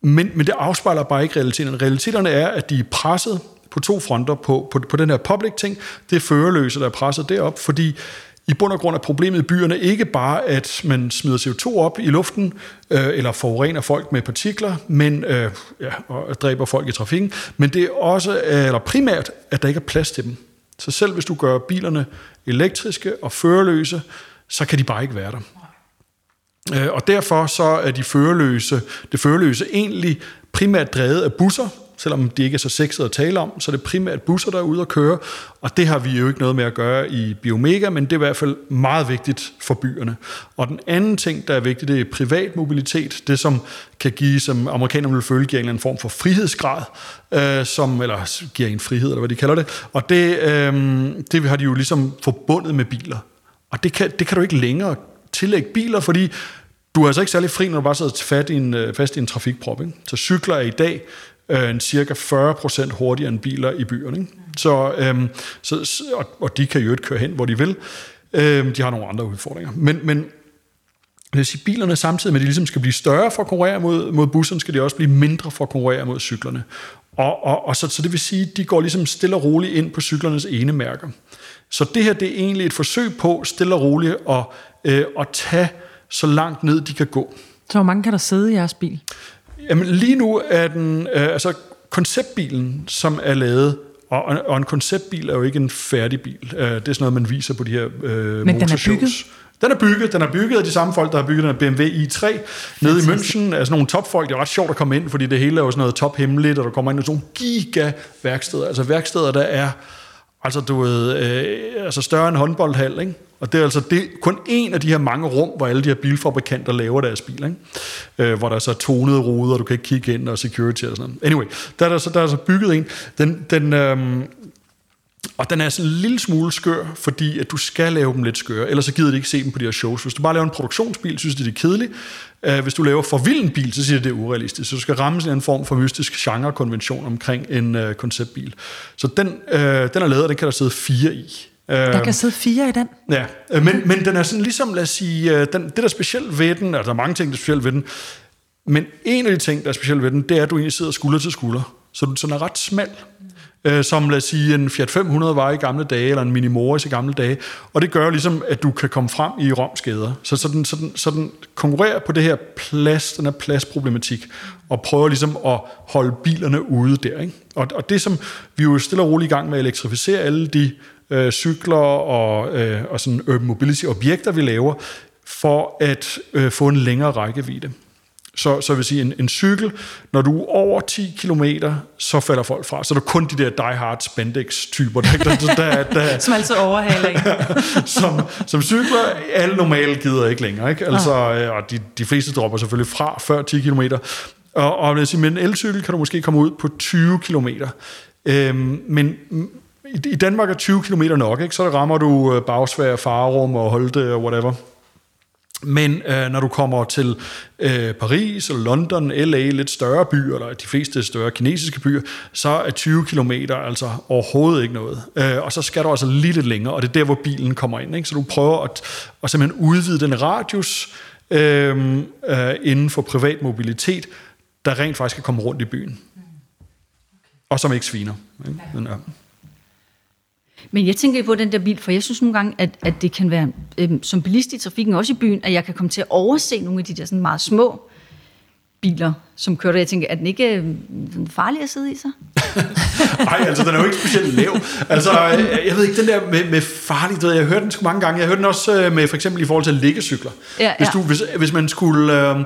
men, men det afspejler bare ikke realiteten. Realiteterne er, at de er presset på to fronter på, på, på den her public ting. Det er førerløse, der er presset derop, fordi i bund og grund er problemet i byerne ikke bare, at man smider CO2 op i luften, øh, eller forurener folk med partikler, men øh, ja, og dræber folk i trafikken, men det er også, øh, eller primært, at der ikke er plads til dem. Så selv hvis du gør bilerne elektriske og førerløse, så kan de bare ikke være der. Øh, og derfor så er de førerløse, det førerløse egentlig primært drevet af busser, selvom de ikke er så sexede at tale om, så er det primært busser, der er ude at køre, og det har vi jo ikke noget med at gøre i Biomega, men det er i hvert fald meget vigtigt for byerne. Og den anden ting, der er vigtigt, det er privat mobilitet, det som kan give, som amerikanerne vil føle, giver en eller anden form for frihedsgrad, øh, som, eller giver en frihed, eller hvad de kalder det, og det, øh, det har de jo ligesom forbundet med biler. Og det kan, det kan du ikke længere tillægge biler, fordi du er altså ikke særlig fri, når du bare sidder fast i en, øh, fast i en trafikprop. Ikke? Så cykler er i dag øh, en cirka 40% hurtigere end biler i byerne. Ikke? Så, øh, så, og, og de kan jo ikke køre hen, hvor de vil. Øh, de har nogle andre udfordringer. Men, men det vil sige, bilerne samtidig med, at de ligesom skal blive større for at konkurrere mod, mod busserne, skal de også blive mindre for at konkurrere mod cyklerne. Og, og, og så, så det vil sige, at de går ligesom stille og roligt ind på cyklernes ene mærker. Så det her det er egentlig et forsøg på stille og roligt at, øh, at tage så langt ned de kan gå. Så hvor mange kan der sidde i jeres bil? Jamen lige nu er den, øh, altså konceptbilen, som er lavet, og, og en konceptbil er jo ikke en færdig bil. Øh, det er sådan noget, man viser på de her øh, Men den er bygget? Den er bygget, den er bygget af de samme folk, der har bygget den BMW i3 nede i München. Altså nogle topfolk, det er ret sjovt at komme ind, fordi det hele er jo sådan noget tophemmeligt, og der kommer ind i sådan nogle giga værksteder. Altså værksteder, der er altså du ved, øh, altså større end håndboldhal, ikke? Og det er altså det, kun en af de her mange rum, hvor alle de her bilfabrikanter laver deres bil, ikke? Øh, hvor der er så tonede ruder, du kan ikke kigge ind, og security og sådan noget. Anyway, der er der så, der er så bygget en. Den, den, øhm, og den er sådan en lille smule skør, fordi at du skal lave dem lidt skøre, ellers så gider de ikke se dem på de her shows. Hvis du bare laver en produktionsbil, synes de, det er kedeligt. Uh, øh, hvis du laver for vild en bil, så siger de, det er urealistisk. Så du skal ramme sådan en form for mystisk genrekonvention omkring en øh, konceptbil. Så den, øh, den er lavet, og den kan der sidde fire i. Der kan sidde fire i den? Ja, men, men den er sådan ligesom, lad os sige, den, det der er specielt ved den, altså der er mange ting, der er specielt ved den, men en af de ting, der er specielt ved den, det er, at du egentlig sidder skulder til skulder. Så den er ret smal øh, som lad os sige en Fiat 500 var i gamle dage, eller en Mini Morris i gamle dage. Og det gør ligesom, at du kan komme frem i romskader. Så, så, den, så, den, så den konkurrerer på det her plads, den her pladsproblematik, og prøver ligesom at holde bilerne ude der. Ikke? Og, og det, som vi jo stille og roligt i gang med at elektrificere alle de øh, cykler og, øh, og sådan urban mobility objekter, vi laver, for at øh, få en længere rækkevidde. Så, så vil sige, en, en cykel, når du er over 10 km, så falder folk fra. Så er der kun de der die-hard spandex-typer, der, der, der, der, som altså overhaler en. som, som cykler, alle normale gider ikke længere. Ikke? Altså, ah. Og de, de fleste dropper selvfølgelig fra før 10 km. Og, og sige, med en elcykel kan du måske komme ud på 20 km. Øhm, men i, i Danmark er 20 km nok, ikke? så rammer du øh, bagsvær, farum og holde og whatever. Men øh, når du kommer til øh, Paris eller London, LA, lidt større byer, eller de fleste større kinesiske byer, så er 20 km altså overhovedet ikke noget. Øh, og så skal du altså lige lidt længere, og det er der, hvor bilen kommer ind. Ikke? Så du prøver at, at simpelthen udvide den radius øh, øh, inden for privat mobilitet, der rent faktisk kan komme rundt i byen. Og som ikke sviner. Ikke? Men, ja. Men jeg tænker på den der bil, for jeg synes nogle gange, at, at det kan være, øh, som bilist i trafikken, også i byen, at jeg kan komme til at overse nogle af de der sådan meget små biler, som kører der. Jeg tænker, er den ikke øh, farlig at sidde i så? Nej, altså den er jo ikke specielt lav. Altså, jeg ved ikke, den der med, med farlig, jeg har hørt den sgu mange gange. Jeg har hørt den også øh, med for eksempel i forhold til liggecykler. Ja, ja. Hvis, du, hvis, hvis man skulle... Øh,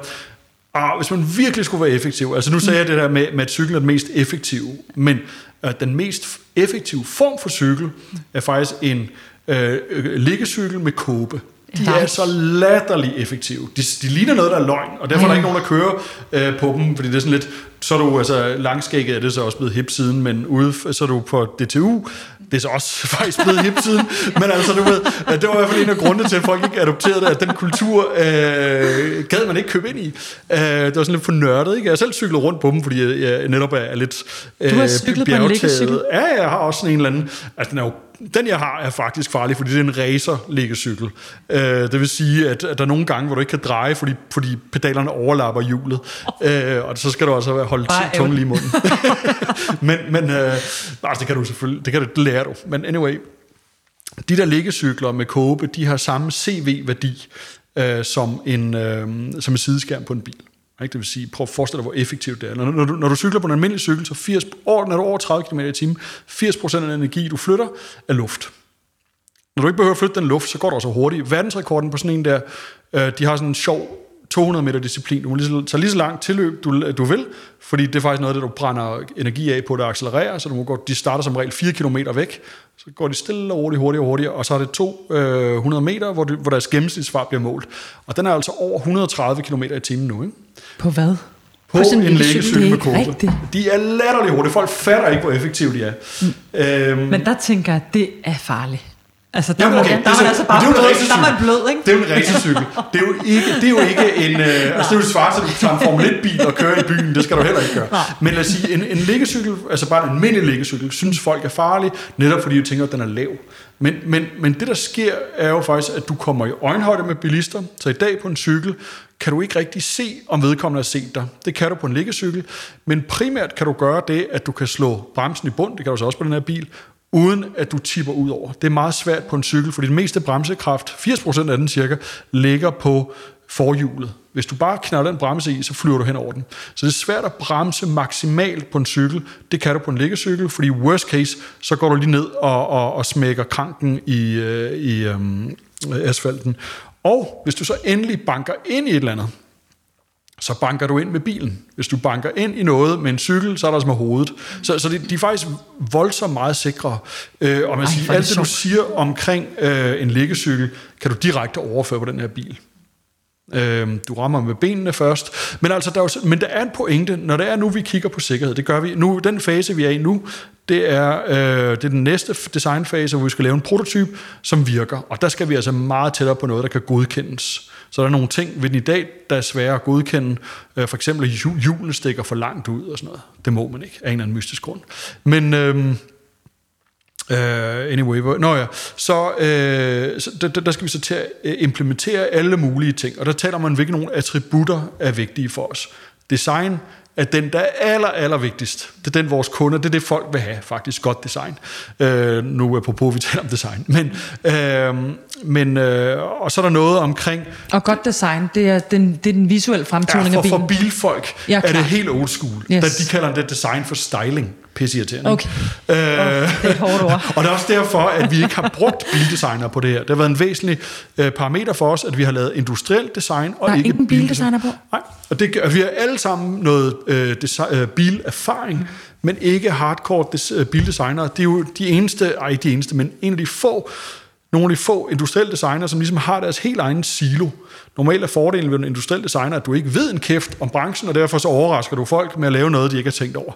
Ah, hvis man virkelig skulle være effektiv, altså nu sagde jeg det der med, med at cyklen er den mest effektive, men øh, den mest effektive form for cykel er faktisk en øh, liggecykel med kåbe. De er så latterligt effektive. De, de ligner noget, der er løgn, og derfor er der ikke nogen, der kører øh, på dem, fordi det er sådan lidt, så er du altså langskægget, er det så også blevet hip siden, men ude, så er du på DTU, det er så også faktisk blevet hip siden, men altså du ved, det var i hvert fald en af grundene til, at folk ikke adopterede det, at den kultur øh, gad man ikke købe ind i. Øh, det var sådan lidt for nørdet, ikke? Jeg har selv cyklet rundt på dem, fordi jeg netop er lidt øh, Du har cyklet på en liggecykel? Ja, jeg har også sådan en eller anden, altså den er jo den jeg har er faktisk farlig, fordi det er en racer liggecykel. Øh, det vil sige, at, at der er nogle gange, hvor du ikke kan dreje, fordi, fordi pedalerne overlapper hjulet. Øh, og så skal du altså holde tungen lige i munden. men men øh, altså, det kan du selvfølgelig, det kan du, det lærer du. Men anyway, de der liggecykler med kåbe, de har samme CV-værdi øh, som, en, øh, som en sideskærm på en bil. Ikke? Det vil sige, prøv at forestille dig, hvor effektivt det er. Når, når, du, når du cykler på en almindelig cykel, så 80, når du over 30 km i timen, 80% af den energi, du flytter, er luft. Når du ikke behøver at flytte den luft, så går det også hurtigt. Verdensrekorden på sådan en der, øh, de har sådan en sjov 200 meter disciplin. Du må lige så, tage lige så langt tilløb, du, du vil, fordi det er faktisk noget, det du brænder energi af på, der accelererer, så du må gå, de starter som regel 4 km væk, så går de stille og roligt, hurtigere og hurtigere, og så er det 200 øh, meter, hvor, du, hvor deres gennemsnitsfart bliver målt. Og den er altså over 130 km i timen nu. Ikke? På hvad? På, på en lægecykel med. Rigtigt. De er latterligt hurtige. Folk fatter ikke, hvor effektive de er. Mm. Øhm, Men der tænker jeg, at det er farligt. Altså, der, Jamen, okay. der, der er man altså bare det er blød, der er man blød, ikke? Det er jo en racercykel. Det er jo ikke, det er jo ikke en... Øh, altså, det er jo svart, at du tager en Formel 1-bil og kører i byen. Det skal du heller ikke gøre. Nej. Men lad os sige, en, en liggecykel, altså bare en almindelig liggecykel, synes folk er farlig, netop fordi de tænker, at den er lav. Men, men, men det, der sker, er jo faktisk, at du kommer i øjenhøjde med bilister. Så i dag på en cykel, kan du ikke rigtig se, om vedkommende har set dig. Det kan du på en liggecykel. Men primært kan du gøre det, at du kan slå bremsen i bund, det kan du så også på den her bil, uden at du tipper ud over. Det er meget svært på en cykel, fordi den meste bremsekraft, 80% af den cirka, ligger på forhjulet. Hvis du bare knalder den bremse i, så flyver du hen over den. Så det er svært at bremse maksimalt på en cykel. Det kan du på en liggecykel, fordi worst case, så går du lige ned og, og, og smækker kranken i, øh, i øhm, asfalten. Og hvis du så endelig banker ind i et eller andet, så banker du ind med bilen. Hvis du banker ind i noget med en cykel, så er der som med hovedet. Så, så de, de er faktisk voldsomt meget sikre. Øh, og man Ej, siger, alt det, du siger omkring øh, en liggecykel, kan du direkte overføre på den her bil. Øh, du rammer med benene først. Men, altså, der er jo, men der er en pointe, når det er nu, vi kigger på sikkerhed. Det gør vi nu. Den fase, vi er i nu, det er, øh, det er den næste designfase, hvor vi skal lave en prototype, som virker. Og der skal vi altså meget tættere på noget, der kan godkendes. Så der er nogle ting ved den i dag, der er svære at godkende. Øh, for eksempel, at hjulene stikker for langt ud og sådan noget. Det må man ikke, af en eller anden mystisk grund. Men... Øhm, øh, Uh, anyway, nå ja, så, uh, så der, der skal vi så til at øh, implementere alle mulige ting, og der taler man, hvilke nogle attributter er vigtige for os. Design at den, der er aller, aller vigtigst, det er den, vores kunder, det er det, folk vil have, faktisk godt design. Øh, nu er på, vi taler om design. Men, øh, men, øh, og så er der noget omkring... Og godt design, det er den, det er den visuelle fremtoning ja, for, af bilen. For bilfolk ja, er det helt old school. Yes. De kalder det design for styling pisseirriterende. Okay. Øh, oh, det er et hårdt ord. og det er også derfor, at vi ikke har brugt bildesigner på det her. Det har været en væsentlig øh, parameter for os, at vi har lavet industriel design og Der er ikke ingen bildesigner på? Nej, og det, at vi har alle sammen noget øh, design, øh, bilerfaring, mm. men ikke hardcore des, øh, bildesignere. Det er jo de eneste, ej de eneste, men en af de få, nogle af de få industrielle designer, som ligesom har deres helt egen silo. Normalt er fordelen ved en industriel designer, at du ikke ved en kæft om branchen, og derfor så overrasker du folk med at lave noget, de ikke har tænkt over.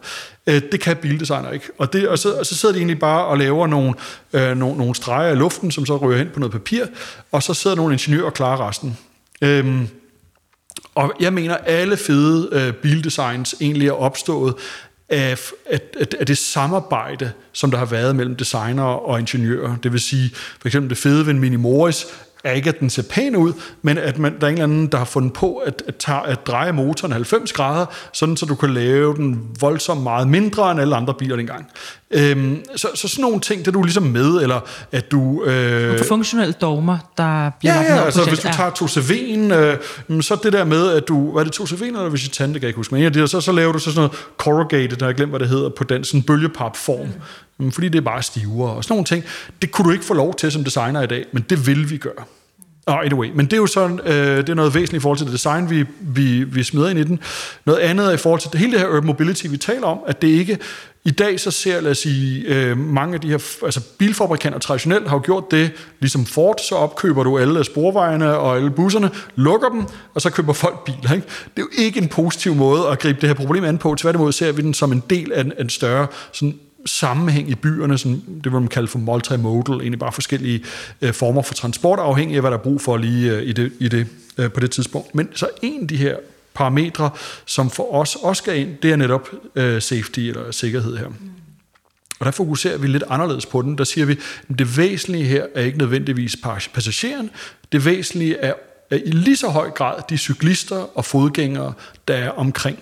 Øh, det kan bildesigner ikke. Og, det, og, så, og så sidder de egentlig bare og laver nogle, øh, nogle, nogle streger i luften, som så ryger hen på noget papir, og så sidder nogle ingeniører og klarer resten. Øhm, og jeg mener, alle fede øh, bildesigns egentlig er opstået af, af, af det samarbejde, som der har været mellem designer og ingeniører. Det vil sige, for eksempel det fede ved en Mini Morris er ikke, at den ser pæn ud, men at man, der er en eller anden, der har fundet på at, at, tage, at dreje motoren 90 grader, sådan så du kan lave den voldsomt meget mindre end alle andre biler dengang. Øhm, så, så sådan nogle ting, det er du ligesom med, eller at du... Øh, funktionelle dogmer, der bliver ja, ja, altså hvis du tager 2CV'en, øh, så det der med, at du... Hvad er det 2CV'en eller Visitan, det kan jeg ikke huske, men ja, så, så laver du så sådan noget corrugated, der jeg glemt, hvad det hedder, på den sådan bølgepapform. Mm. Fordi det er bare stivere og sådan nogle ting. Det kunne du ikke få lov til som designer i dag, men det vil vi gøre. Oh, anyway, men det er jo sådan, øh, det er noget væsentligt i forhold til det design, vi, vi, vi smider ind i den. Noget andet er i forhold til det, hele det her urban mobility, vi taler om, at det ikke, i dag så ser, lad os sige, øh, mange af de her, altså bilfabrikanter traditionelt har jo gjort det, ligesom Ford, så opkøber du alle sporvejene og alle busserne, lukker dem, og så køber folk biler. Ikke? Det er jo ikke en positiv måde at gribe det her problem an på, tværtimod ser vi den som en del af en, en større sådan sammenhæng i byerne, sådan, det vil man kalde for multimodal, egentlig bare forskellige øh, former for transport, afhængig af, hvad der er brug for lige øh, i det, i det, øh, på det tidspunkt. Men så en af de her parametre, som for os også skal ind, det er netop øh, safety eller sikkerhed her. Og der fokuserer vi lidt anderledes på den. Der siger vi, at det væsentlige her er ikke nødvendigvis passageren. Det væsentlige er, er i lige så høj grad de cyklister og fodgængere, der er omkring.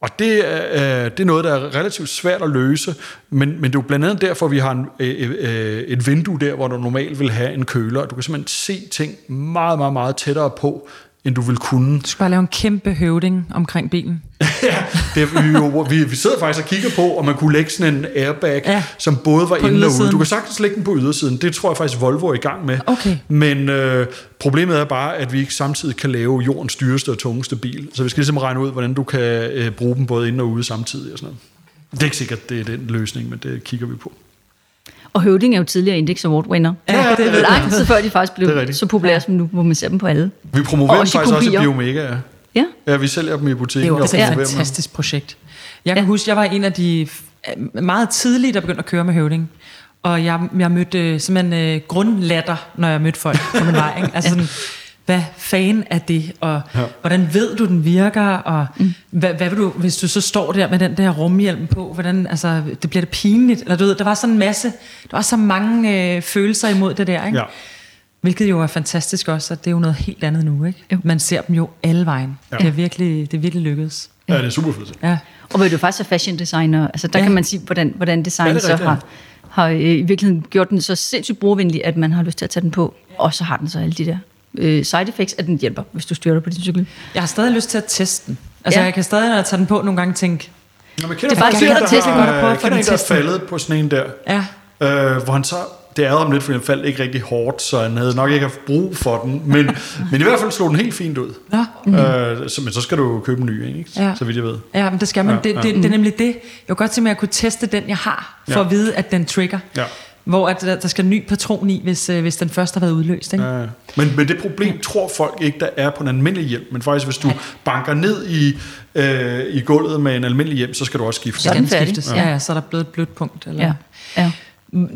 Og det er, øh, det er noget, der er relativt svært at løse, men, men det er jo blandt andet derfor, vi har en, øh, øh, et vindue der, hvor du normalt vil have en køler. Du kan simpelthen se ting meget, meget, meget tættere på end du vil kunne. Du skal bare lave en kæmpe høvding omkring bilen. ja, det, vi, jo, vi, vi sidder faktisk og kigger på, om man kunne lægge sådan en airbag, Ja. som både var inde og ude. Du kan sagtens lægge den på ydersiden. Det tror jeg faktisk Volvo er i gang med. Okay. Men øh, problemet er bare, at vi ikke samtidig kan lave jordens dyreste og tungeste bil. Så vi skal ligesom regne ud, hvordan du kan øh, bruge dem både inde og ude samtidig. Og sådan noget. Det er ikke sikkert, det er den løsning, men det kigger vi på. Og Høvding er jo tidligere Index Award winner. Ja, det jeg. Lang tid før de faktisk er blev så populære som nu, hvor man ser dem på alle. Vi promoverer Og dem også faktisk også i. Biomega. Ja. Ja. vi sælger dem i Det er butikken. jo og et promoverer dem. fantastisk projekt. Jeg kan Ja. huske, jeg var en af de meget tidlige, der begyndte at køre med høvding. Og jeg, jeg mødte øh, simpelthen øh, grundlatter, når jeg mødte folk på min vej. Ikke? Altså sådan, hvad fanden er det? Og ja. hvordan ved du, den virker? Og mm. hvad, hvad vil du, hvis du så står der med den der rumhjelm på? Hvordan, altså, det bliver det pinligt? Eller du ved, der var sådan en masse, der var så mange øh, følelser imod det der, ikke? Ja. Hvilket jo er fantastisk også, at det er jo noget helt andet nu, ikke? Jo. Man ser dem jo alle vejen. Ja. Det, er virkelig, det er virkelig lykkedes. Ja, det er super fedt. Ja. Og hvor du faktisk er fashion designer, altså der Ja. kan man sige, hvordan, hvordan design Ja, det er så rigtigt, har, har øh, i virkeligheden gjort den så sindssygt brugervenlig, at man har lyst til at tage den på. Og så har den så alle de der øh, side effects, at den hjælper, hvis du styrer på din cykel. Jeg har stadig lyst til at teste den. Altså, ja. Ja. jeg kan stadig, når jeg tager den på, nogle gange tænke, Nå, men kender Det er en, dyrt at teste. der Godt at prøve har, at få den en, der er faldet på sådan en der, ja, øh, hvor han så, det ærede ham lidt, fordi han faldt ikke rigtig hårdt, så han havde nok ikke haft brug for den, men, men i hvert fald slog den helt fint ud. Nå. Mm. Øh, så, men så skal du købe en ny, ikke? Ja. så vidt jeg ved. ja men det skal man. Ja, det, ja. det, det, er nemlig det. Jeg kunne godt tænke mig, at jeg kunne teste den, jeg har, for Ja. at vide, at den trigger. Ja. Hvor at der, der skal en ny patron i, hvis, øh, hvis den først har været udløst. Ikke? Ja. Men, men det problem tror folk ikke, der er på en almindelig hjem. Men faktisk, hvis du banker ned i, øh, i gulvet med en almindelig hjem, så skal du også skifte. Så Så den skiftes. Ja. Ja. ja, så er der blevet et blødt punkt. Eller? Ja. ja.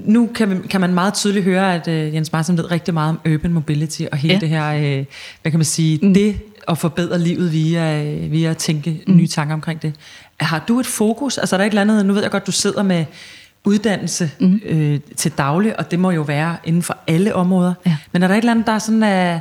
Nu kan, man- kan man meget tydeligt høre, at øh, Jens Martin ved rigtig meget om urban mobility og hele Ja. det her, øh, hvad kan man sige, mm. det at forbedre livet via, øh, via at tænke mm. nye tanker omkring det. Har du et fokus? Altså er der et eller andet, nu ved jeg godt, du sidder med uddannelse mm. øh, til daglig, og det må jo være inden for alle områder. Ja. Men er der et eller andet, der er sådan er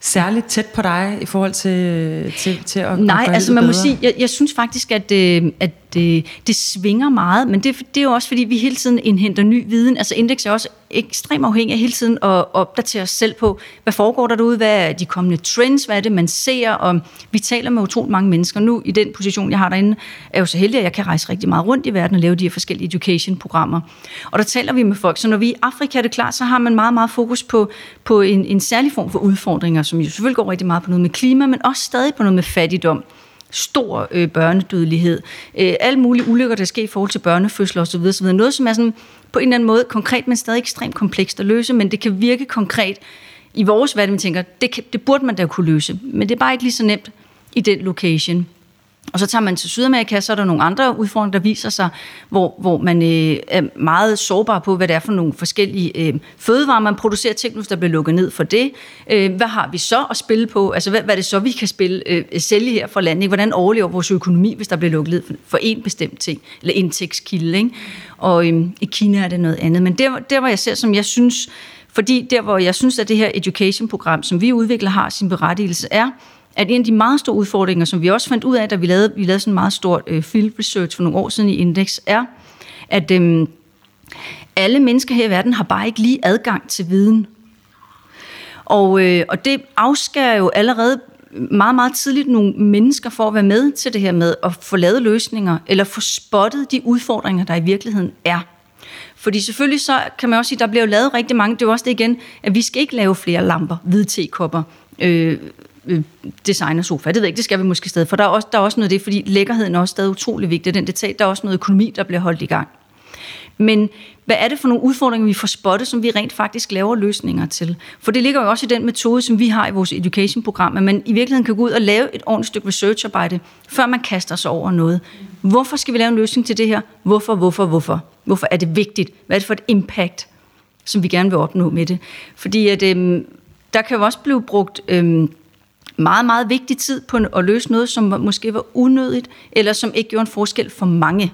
særligt tæt på dig i forhold til, til, til at, Nej, at altså man må bedre? sige, jeg, jeg synes faktisk, at, øh, at det, øh, det svinger meget, men det, det er jo også, fordi vi hele tiden indhenter ny viden. Altså Index er også ekstremt afhængig af hele tiden at opdatere os selv på, hvad foregår der derude, hvad er de kommende trends, hvad er det, man ser, og vi taler med utroligt mange mennesker. Nu i den position, jeg har derinde, er jeg jo så heldig, at jeg kan rejse rigtig meget rundt i verden og lave de her forskellige education-programmer. Og der taler vi med folk, så når vi er i Afrika, er det klart, så har man meget, meget fokus på, på en, en særlig form for udfordringer, som jo selvfølgelig går rigtig meget på noget med klima, men også stadig på noget med fattigdom stor øh, børnedødelighed, øh, alle mulige ulykker, der sker i forhold til børnefødsler osv. osv. Noget, som er sådan på en eller anden måde konkret, men stadig ekstremt komplekst at løse, men det kan virke konkret i vores verden, vi tænker, det, kan, det burde man da kunne løse, men det er bare ikke lige så nemt i den location. Og så tager man til Sydamerika, så er der nogle andre udfordringer, der viser sig, hvor, hvor man øh, er meget sårbar på, hvad det er for nogle forskellige øh, fødevarer, man producerer Tænk hvis der bliver lukket ned for det. Øh, hvad har vi så at spille på? Altså, hvad, hvad er det så, vi kan spille, øh, sælge her fra landet? Ikke? Hvordan overlever vores økonomi, hvis der bliver lukket ned for, for en bestemt ting, eller indtægtskilde? Ikke? Og øh, i Kina er det noget andet. Men der, der, hvor jeg ser, som jeg synes, fordi der, hvor jeg synes, at det her education-program, som vi udvikler, har sin berettigelse, er, at en af de meget store udfordringer, som vi også fandt ud af, da vi lavede, vi lavede sådan en meget stor øh, field research for nogle år siden i Index, er, at øh, alle mennesker her i verden har bare ikke lige adgang til viden. Og, øh, og det afskærer jo allerede meget, meget tidligt nogle mennesker for at være med til det her med at få lavet løsninger, eller få spottet de udfordringer, der i virkeligheden er. Fordi selvfølgelig så kan man også sige, at der bliver jo lavet rigtig mange, det er jo også det igen, at vi skal ikke lave flere lamper, hvide tekopper, øh, øh, designer sofa. Det ved jeg ikke, det skal vi måske stadig, for der er også, der er også noget af det, fordi lækkerheden er også stadig utrolig vigtig, den detalje, der er også noget økonomi, der bliver holdt i gang. Men hvad er det for nogle udfordringer, vi får spottet, som vi rent faktisk laver løsninger til? For det ligger jo også i den metode, som vi har i vores education-program, at man i virkeligheden kan gå ud og lave et ordentligt stykke researcharbejde, før man kaster sig over noget. Hvorfor skal vi lave en løsning til det her? Hvorfor, hvorfor, hvorfor? Hvorfor er det vigtigt? Hvad er det for et impact, som vi gerne vil opnå med det? Fordi at, øhm, der kan jo også blive brugt øhm, meget, meget vigtig tid på at løse noget, som måske var unødigt, eller som ikke gjorde en forskel for mange.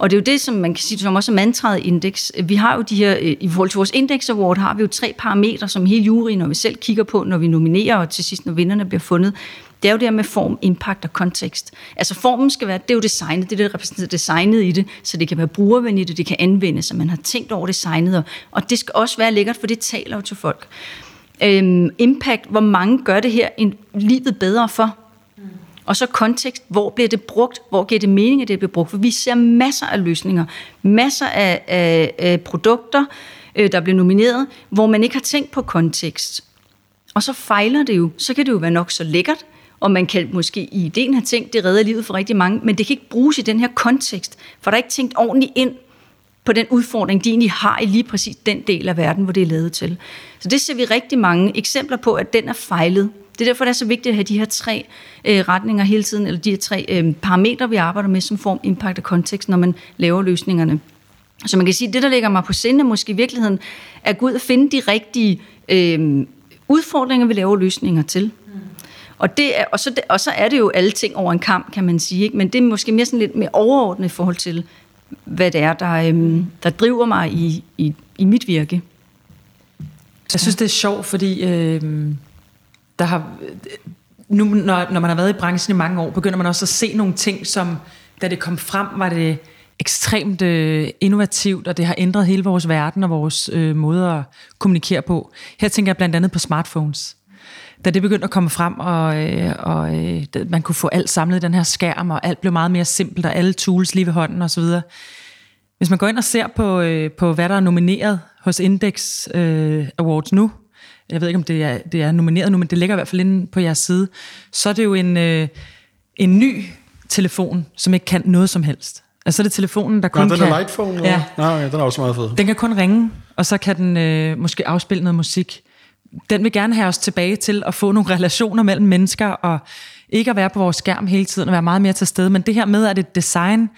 Og det er jo det, som man kan sige, som også er mantraet indeks. Vi har jo de her, øh, i forhold til vores Index Award, har vi jo tre parametre, som hele juryen, når vi selv kigger på, når vi nominerer, og til sidst, når vinderne bliver fundet. Det er jo det her med form, impact og kontekst. Altså formen skal være, det er jo designet, det er det, der repræsenterer designet i det, så det kan være brugervenligt, og det kan anvendes, så man har tænkt over designet, og, og det skal også være lækkert, for det taler jo til folk. Øhm, impact, hvor mange gør det her en, livet bedre for. Mm. Og så kontekst, hvor bliver det brugt, hvor giver det mening, at det bliver brugt. For vi ser masser af løsninger, masser af, af, af produkter, øh, der bliver nomineret, hvor man ikke har tænkt på kontekst. Og så fejler det jo. Så kan det jo være nok så lækkert, og man kan måske i ideen have tænkt, det redder livet for rigtig mange, men det kan ikke bruges i den her kontekst, for der er ikke tænkt ordentligt ind på den udfordring, de egentlig har i lige præcis den del af verden, hvor det er lavet til. Så det ser vi rigtig mange eksempler på, at den er fejlet. Det er derfor, det er så vigtigt at have de her tre øh, retninger hele tiden, eller de her tre øh, parametre, vi arbejder med, som form, impact og kontekst, når man laver løsningerne. Så man kan sige, at det, der ligger mig på sinde, måske i virkeligheden, er at gå ud og finde de rigtige øh, udfordringer, vi laver løsninger til. Mm. Og, det er, og, så, og så er det jo alle ting over en kamp, kan man sige. Ikke? Men det er måske mere sådan lidt mere overordnet i forhold til, hvad det er, der, øhm, der driver mig i, i, i mit virke. Jeg synes, det er sjovt, fordi øh, der har, nu, når, når man har været i branchen i mange år, begynder man også at se nogle ting, som da det kom frem, var det ekstremt øh, innovativt, og det har ændret hele vores verden og vores øh, måde at kommunikere på. Her tænker jeg blandt andet på smartphones. Da det begyndte at komme frem, og, øh, og øh, man kunne få alt samlet i den her skærm, og alt blev meget mere simpelt, og alle tools lige ved hånden osv. Hvis man går ind og ser på, øh, på hvad der er nomineret hos Index øh, Awards nu, jeg ved ikke, om det er, det er nomineret nu, men det ligger i hvert fald inde på jeres side, så er det jo en, øh, en ny telefon, som ikke kan noget som helst. Altså det er telefonen, der kun Nå, den kan... er lightphone? Eller? Ja. Nej, ja, den er også meget fed. Den kan kun ringe, og så kan den øh, måske afspille noget musik. Den vil gerne have os tilbage til at få nogle relationer mellem mennesker, og ikke at være på vores skærm hele tiden, og være meget mere til stede. Men det her med, at et design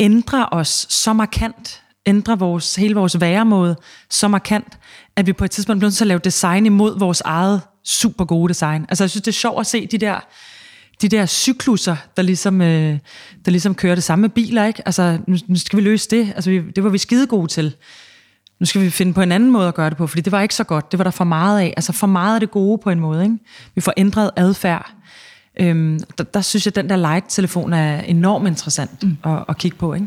ændrer os så markant, ændrer vores, hele vores væremåde så markant, at vi på et tidspunkt bliver nødt til at lave design imod vores eget super gode design. Altså jeg synes, det er sjovt at se de der de der cykluser, der ligesom, øh, der ligesom kører det samme med biler, ikke? Altså, nu, nu skal vi løse det. Altså, vi, det var vi skide gode til. Nu skal vi finde på en anden måde at gøre det på, fordi det var ikke så godt. Det var der for meget af. Altså, for meget af det gode på en måde, ikke? Vi får ændret adfærd. Øhm, der, der synes jeg, at den der light-telefon er enormt interessant mm. at, at kigge på, ikke?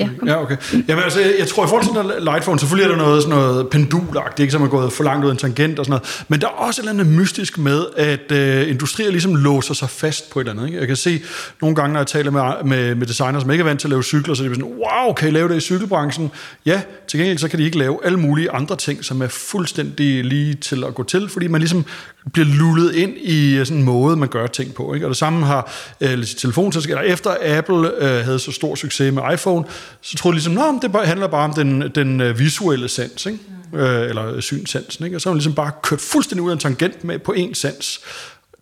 Ja, Ja, okay. Jamen, altså, jeg, tror, i forhold til den lightphone, selvfølgelig er der noget, sådan noget pendulagtigt, ikke, som er gået for langt ud af en tangent og sådan noget. Men der er også et eller andet mystisk med, at øh, industrier ligesom låser sig fast på et eller andet. Ikke? Jeg kan se nogle gange, når jeg taler med, med, med designere, som ikke er vant til at lave cykler, så er de sådan, wow, kan I lave det i cykelbranchen? Ja, til gengæld så kan de ikke lave alle mulige andre ting, som er fuldstændig lige til at gå til, fordi man ligesom bliver lullet ind i sådan en måde, man gør ting på. Ikke? Og det samme har øh, telefonselskaber. Efter Apple øh, havde så stor succes med iPhone, så troede de ligesom, at det handler bare om den, den øh, visuelle sans, ikke? Mm. Øh, eller synsansen. Ikke? Og så har man ligesom bare kørt fuldstændig ud af en tangent med på én sans.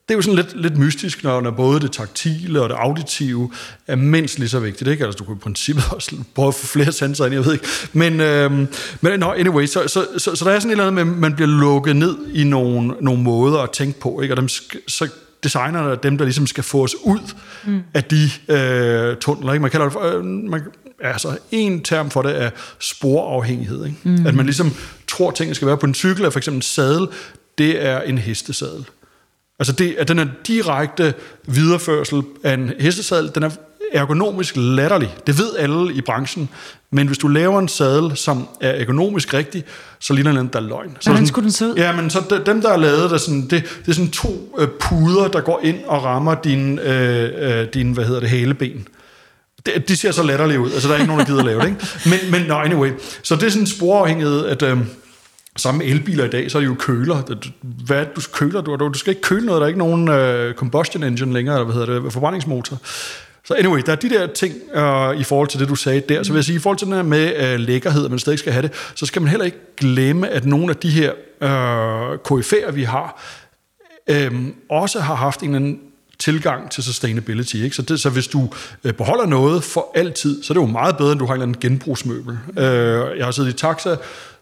Det er jo sådan lidt, lidt mystisk, når, når både det taktile og det auditive er mindst lige så vigtigt. Ikke? Altså, du kan i princippet også prøve at få flere sanser ind, jeg ved ikke. Men, øhm, men no, anyway, så, så, så, så, der er sådan et eller andet med, man bliver lukket ned i nogle, nogle måder at tænke på. Ikke? Og dem, så designerne er dem, der ligesom skal få os ud mm. af de øh, tunneler. Ikke? Man kalder det, øh, man, altså en term for det er sporafhængighed. Ikke? Mm. At man ligesom tror, at tingene skal være på en cykel, er for eksempel en sadel, det er en hestesadel. Altså det, at den er direkte videreførsel af en hestesadel, den er ergonomisk latterlig. Det ved alle i branchen. Men hvis du laver en sadel, som er ergonomisk rigtig, så ligner den der er løgn. Så Hvordan sådan, skulle den se ud? Ja, men så de, dem, der er lavet, der sådan, det, det er sådan to øh, puder, der går ind og rammer din, øh, øh, din hvad hedder det, hæleben. Det, de ser så latterlige ud. Altså, der er ikke nogen, der gider lave det, ikke? Men, men no, anyway. Så det er sådan en sporafhængighed, at... Øh, Samme elbiler i dag, så er det jo køler. Hvad du køler? Du, du skal ikke køle noget, der er ikke nogen uh, combustion engine længere, eller hvad hedder det, forbrændingsmotor. Så anyway, der er de der ting uh, i forhold til det, du sagde der. Så vil jeg sige, i forhold til den her med uh, lækkerhed, at man stadig skal have det, så skal man heller ikke glemme, at nogle af de her uh, KF'er, vi har, um, også har haft en eller anden tilgang til sustainability. Ikke? Så, det, så hvis du øh, beholder noget for altid, så er det jo meget bedre, end du har en eller anden genbrugsmøbel. Øh, jeg har siddet i taxa,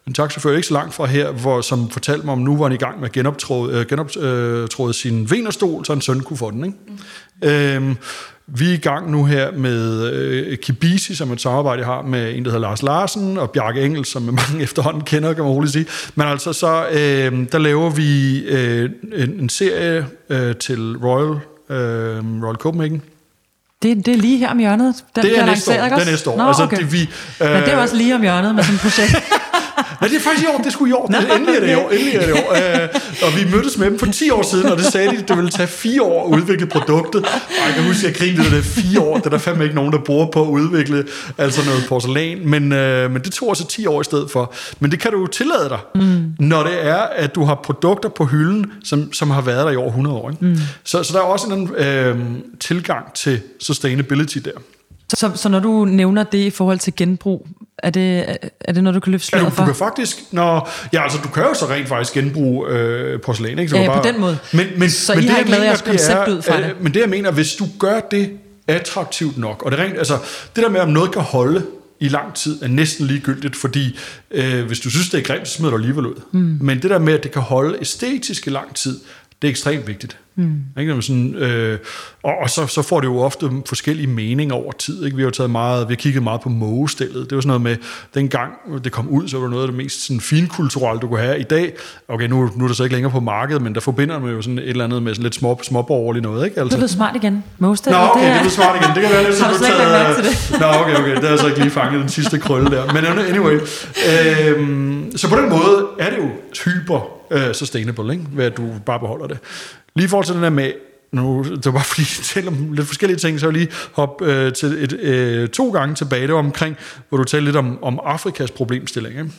en taxachauffør ikke så langt fra her, hvor, som fortalte mig om, nu var han i gang med at genoptråde, øh, genoptråde øh, sin venerstol, så en søn kunne få den. Ikke? Mm. Øhm, vi er i gang nu her med øh, Kibisi, som et samarbejde, jeg har med en, der hedder Lars Larsen, og Bjarke Engel, som mange efterhånden kender, kan man roligt sige. Men altså, så øh, der laver vi øh, en, en serie øh, til Royal, øh, Royal Copenhagen, det, det er lige her om hjørnet. Den det er næste år. ikke Det er næste år. Nå, altså, okay. det, vi, Men det er jo også lige om hjørnet med sådan et projekt. Ja, det er faktisk i år. Det skulle i år. Det, endelig er det i år. Endelig er det i år. Uh, og vi mødtes med dem for 10 år siden, og det sagde de, at det ville tage fire år at udvikle produktet. Og jeg kan huske, at jeg grinede det der fire år. Det er der fandme ikke nogen, der bruger på at udvikle altså noget porcelæn. Men, uh, men det tog også 10 år i stedet for. Men det kan du jo tillade dig, mm. når det er, at du har produkter på hylden, som, som har været der i over 100 år. Ikke? Mm. Så, så der er også en uh, tilgang til sustainability der. Så, så når du nævner det i forhold til genbrug, er det, er det noget, du kan løfte sløret ja, for? du kan faktisk, når, ja, altså du kan jo så rent faktisk genbruge øh, porcelæn, ikke? Så ja, bare, på den måde. Men, men, så men I det, har ikke lavet jeres koncept ud fra det? Men det jeg mener, hvis du gør det attraktivt nok, og det, rent, altså, det der med, om noget kan holde i lang tid, er næsten ligegyldigt, fordi øh, hvis du synes, det er grimt, så smider du alligevel ud. Mm. Men det der med, at det kan holde æstetisk i lang tid, det er ekstremt vigtigt. Mm. Ikke? Sådan, øh, og og så, så får det jo ofte forskellige meninger over tid. Ikke? Vi har jo taget meget, vi har kigget meget på mågestillet. Det var sådan noget med, dengang det kom ud, så var det noget af det mest sådan, finkulturelle, du kunne have. I dag, okay, nu, nu er det så ikke længere på markedet, men der forbinder man jo sådan et eller andet med sådan lidt små, småborgerligt noget. Ikke? Altså. Det er smart igen. Mågestillet. Nå, okay, det er smart igen. Det kan være lidt, så du det? Nå, okay, okay. Det har så ikke lige fanget den sidste krølle der. Men anyway. Øhm, så på den måde er det jo typer øh, sustainable, ikke? ved at du bare beholder det. Lige i forhold til den der med, nu, det var bare fordi, jeg om lidt forskellige ting, så jeg lige hoppe øh, til et, øh, to gange tilbage, det var omkring, hvor du talte lidt om, om Afrikas problemstilling. Ikke?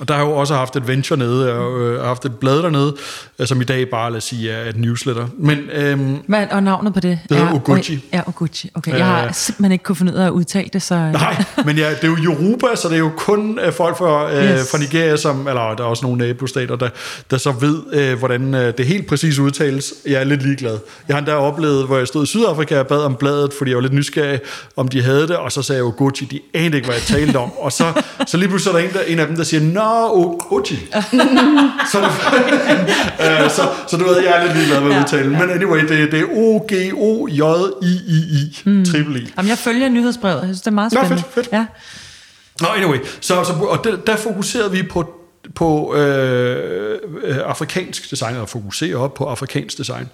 Og der har jo også haft et venture nede, og øh, haft et blad dernede, øh, som i dag bare, lad os sige, er et newsletter. Men, øhm, Hvad, og navnet på det? Det hedder Uguchi. Ja, Uguchi. Okay, jeg har simpelthen ikke kunnet finde ud af at udtale det, så... Nej, men ja, det er jo Yoruba, så det er jo kun øh, folk fra, øh, yes. fra Nigeria, som, eller der er også nogle nabostater, der, der så ved, øh, hvordan øh, det helt præcis udtales. Jeg er lidt ligeglad. Jeg har endda oplevet, hvor jeg stod i Sydafrika og bad om bladet, fordi jeg var lidt nysgerrig, om de havde det, og så sagde jeg Uguchi, de anede ikke, hvad jeg talte om. Og så, så lige pludselig er der en, der, en af dem, der siger, Nå, Uchi. så, uh, så, så du ved, jeg er lidt ligeglad med ja, udtalen. Ja. Men anyway, det, det er O-G-O-J-I-I-I. Mm. Triple I. Jamen, jeg følger nyhedsbrevet. Jeg synes, det er meget spændende. Nå, fedt, fedt. Ja. Nå, anyway. Så, så, og der, der fokuserede vi på på øh, afrikansk design, og fokusere op på afrikansk design.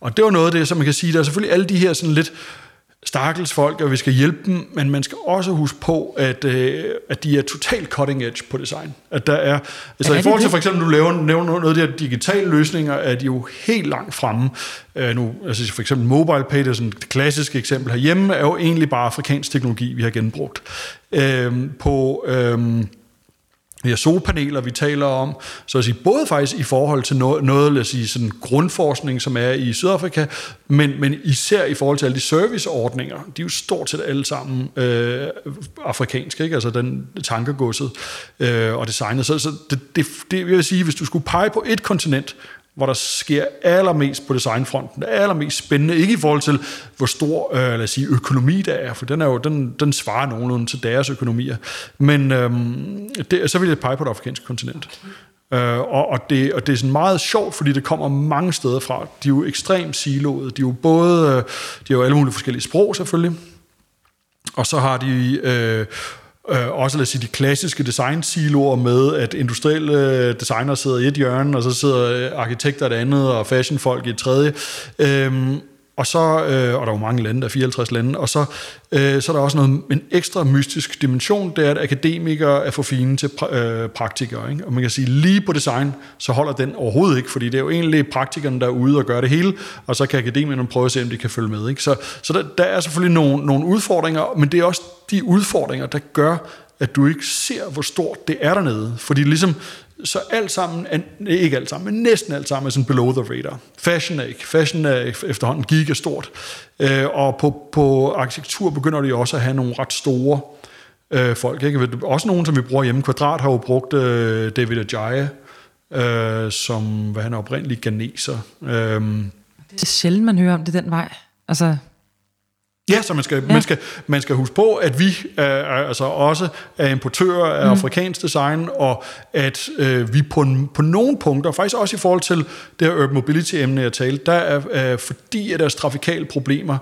Og det var noget af det, som man kan sige, der er selvfølgelig alle de her sådan lidt stakkels folk, og vi skal hjælpe dem, men man skal også huske på, at, øh, at de er totalt cutting edge på design. At der er, altså ja, i forhold til for eksempel, du laver, nævner noget af de her digitale løsninger, er de jo helt langt fremme. Øh, nu, altså for eksempel MobilePay, det er sådan et klassisk eksempel herhjemme, er jo egentlig bare afrikansk teknologi, vi har genbrugt. Øh, på... Øh, vi har solpaneler, vi taler om, så at sige, både faktisk i forhold til noget, noget lad os sige, sådan grundforskning, som er i Sydafrika, men, men især i forhold til alle de serviceordninger, de er jo stort set alle sammen øh, afrikanske, ikke? altså den tankegodset øh, og designet. Så, så det, det, det vil jeg sige, hvis du skulle pege på et kontinent, hvor der sker allermest på designfronten. Det er allermest spændende, ikke i forhold til, hvor stor øh, lad os sige, økonomi der er, for den, er jo, den, den svarer nogenlunde til deres økonomier. Men øhm, det, så vil jeg pege på det afrikanske kontinent. Øh, og, og, det, og det er sådan meget sjovt, fordi det kommer mange steder fra. De er jo ekstremt siloede. De er jo både, øh, de har jo alle mulige forskellige sprog selvfølgelig, og så har de... Øh, Øh, også lad os sige, de klassiske design-siloer med, at industrielle designer sidder i et hjørne, og så sidder øh, arkitekter et andet, og fashionfolk i et tredje. Øh, og så, øh, og der er jo mange lande, der er 54 lande, og så, øh, så er der også noget, en ekstra mystisk dimension, det er, at akademikere er for fine til pra- øh, praktikere. Ikke? Og man kan sige, lige på design, så holder den overhovedet ikke, fordi det er jo egentlig praktikerne, der er ude og gør det hele, og så kan akademikerne prøve at se, om de kan følge med. Ikke? Så, så der, der er selvfølgelig nogle, nogle udfordringer, men det er også de udfordringer, der gør, at du ikke ser, hvor stort det er dernede. Fordi ligesom, så alt sammen, ikke alt sammen, men næsten alt sammen er sådan below the radar. Fashion er ikke. Fashion er efterhånden gigastort. Øh, og på, på arkitektur begynder de også at have nogle ret store øh, folk. Ikke? Også nogen, som vi bruger hjemme. Kvadrat har jo brugt øh, David Ajayi, øh, som hvad han er oprindeligt ganeser. Øh, det er sjældent, man hører om det den vej. Altså, Ja, så man skal, ja. man, skal, man skal huske på, at vi er, altså også er importører af mm. afrikansk design, og at øh, vi på, på nogle punkter, faktisk også i forhold til det her urban mobility-emne, jeg talte, der er, øh, fordi af deres trafikale problemer,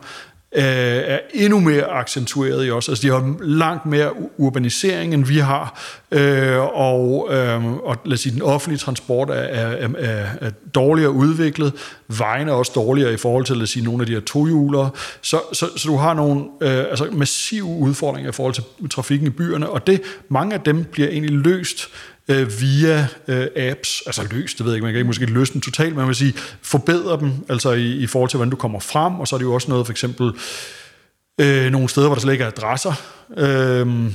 øh, er endnu mere accentueret i os. Altså, de har langt mere urbanisering, end vi har, øh, og, øh, og lad os sige, den offentlige transport er, er, er, er dårligere udviklet, vejen er også dårligere i forhold til, lad os sige, nogle af de her tohjulere, så, så, så du har nogle øh, altså massive udfordringer i forhold til trafikken i byerne, og det, mange af dem bliver egentlig løst øh, Øh, via øh, apps, altså løst, det ved jeg ikke, man kan ikke måske løse dem totalt, men man vil sige, forbedre dem, altså i, i forhold til, hvordan du kommer frem, og så er det jo også noget, for eksempel, øh, nogle steder, hvor der slet ikke er adresser, øh,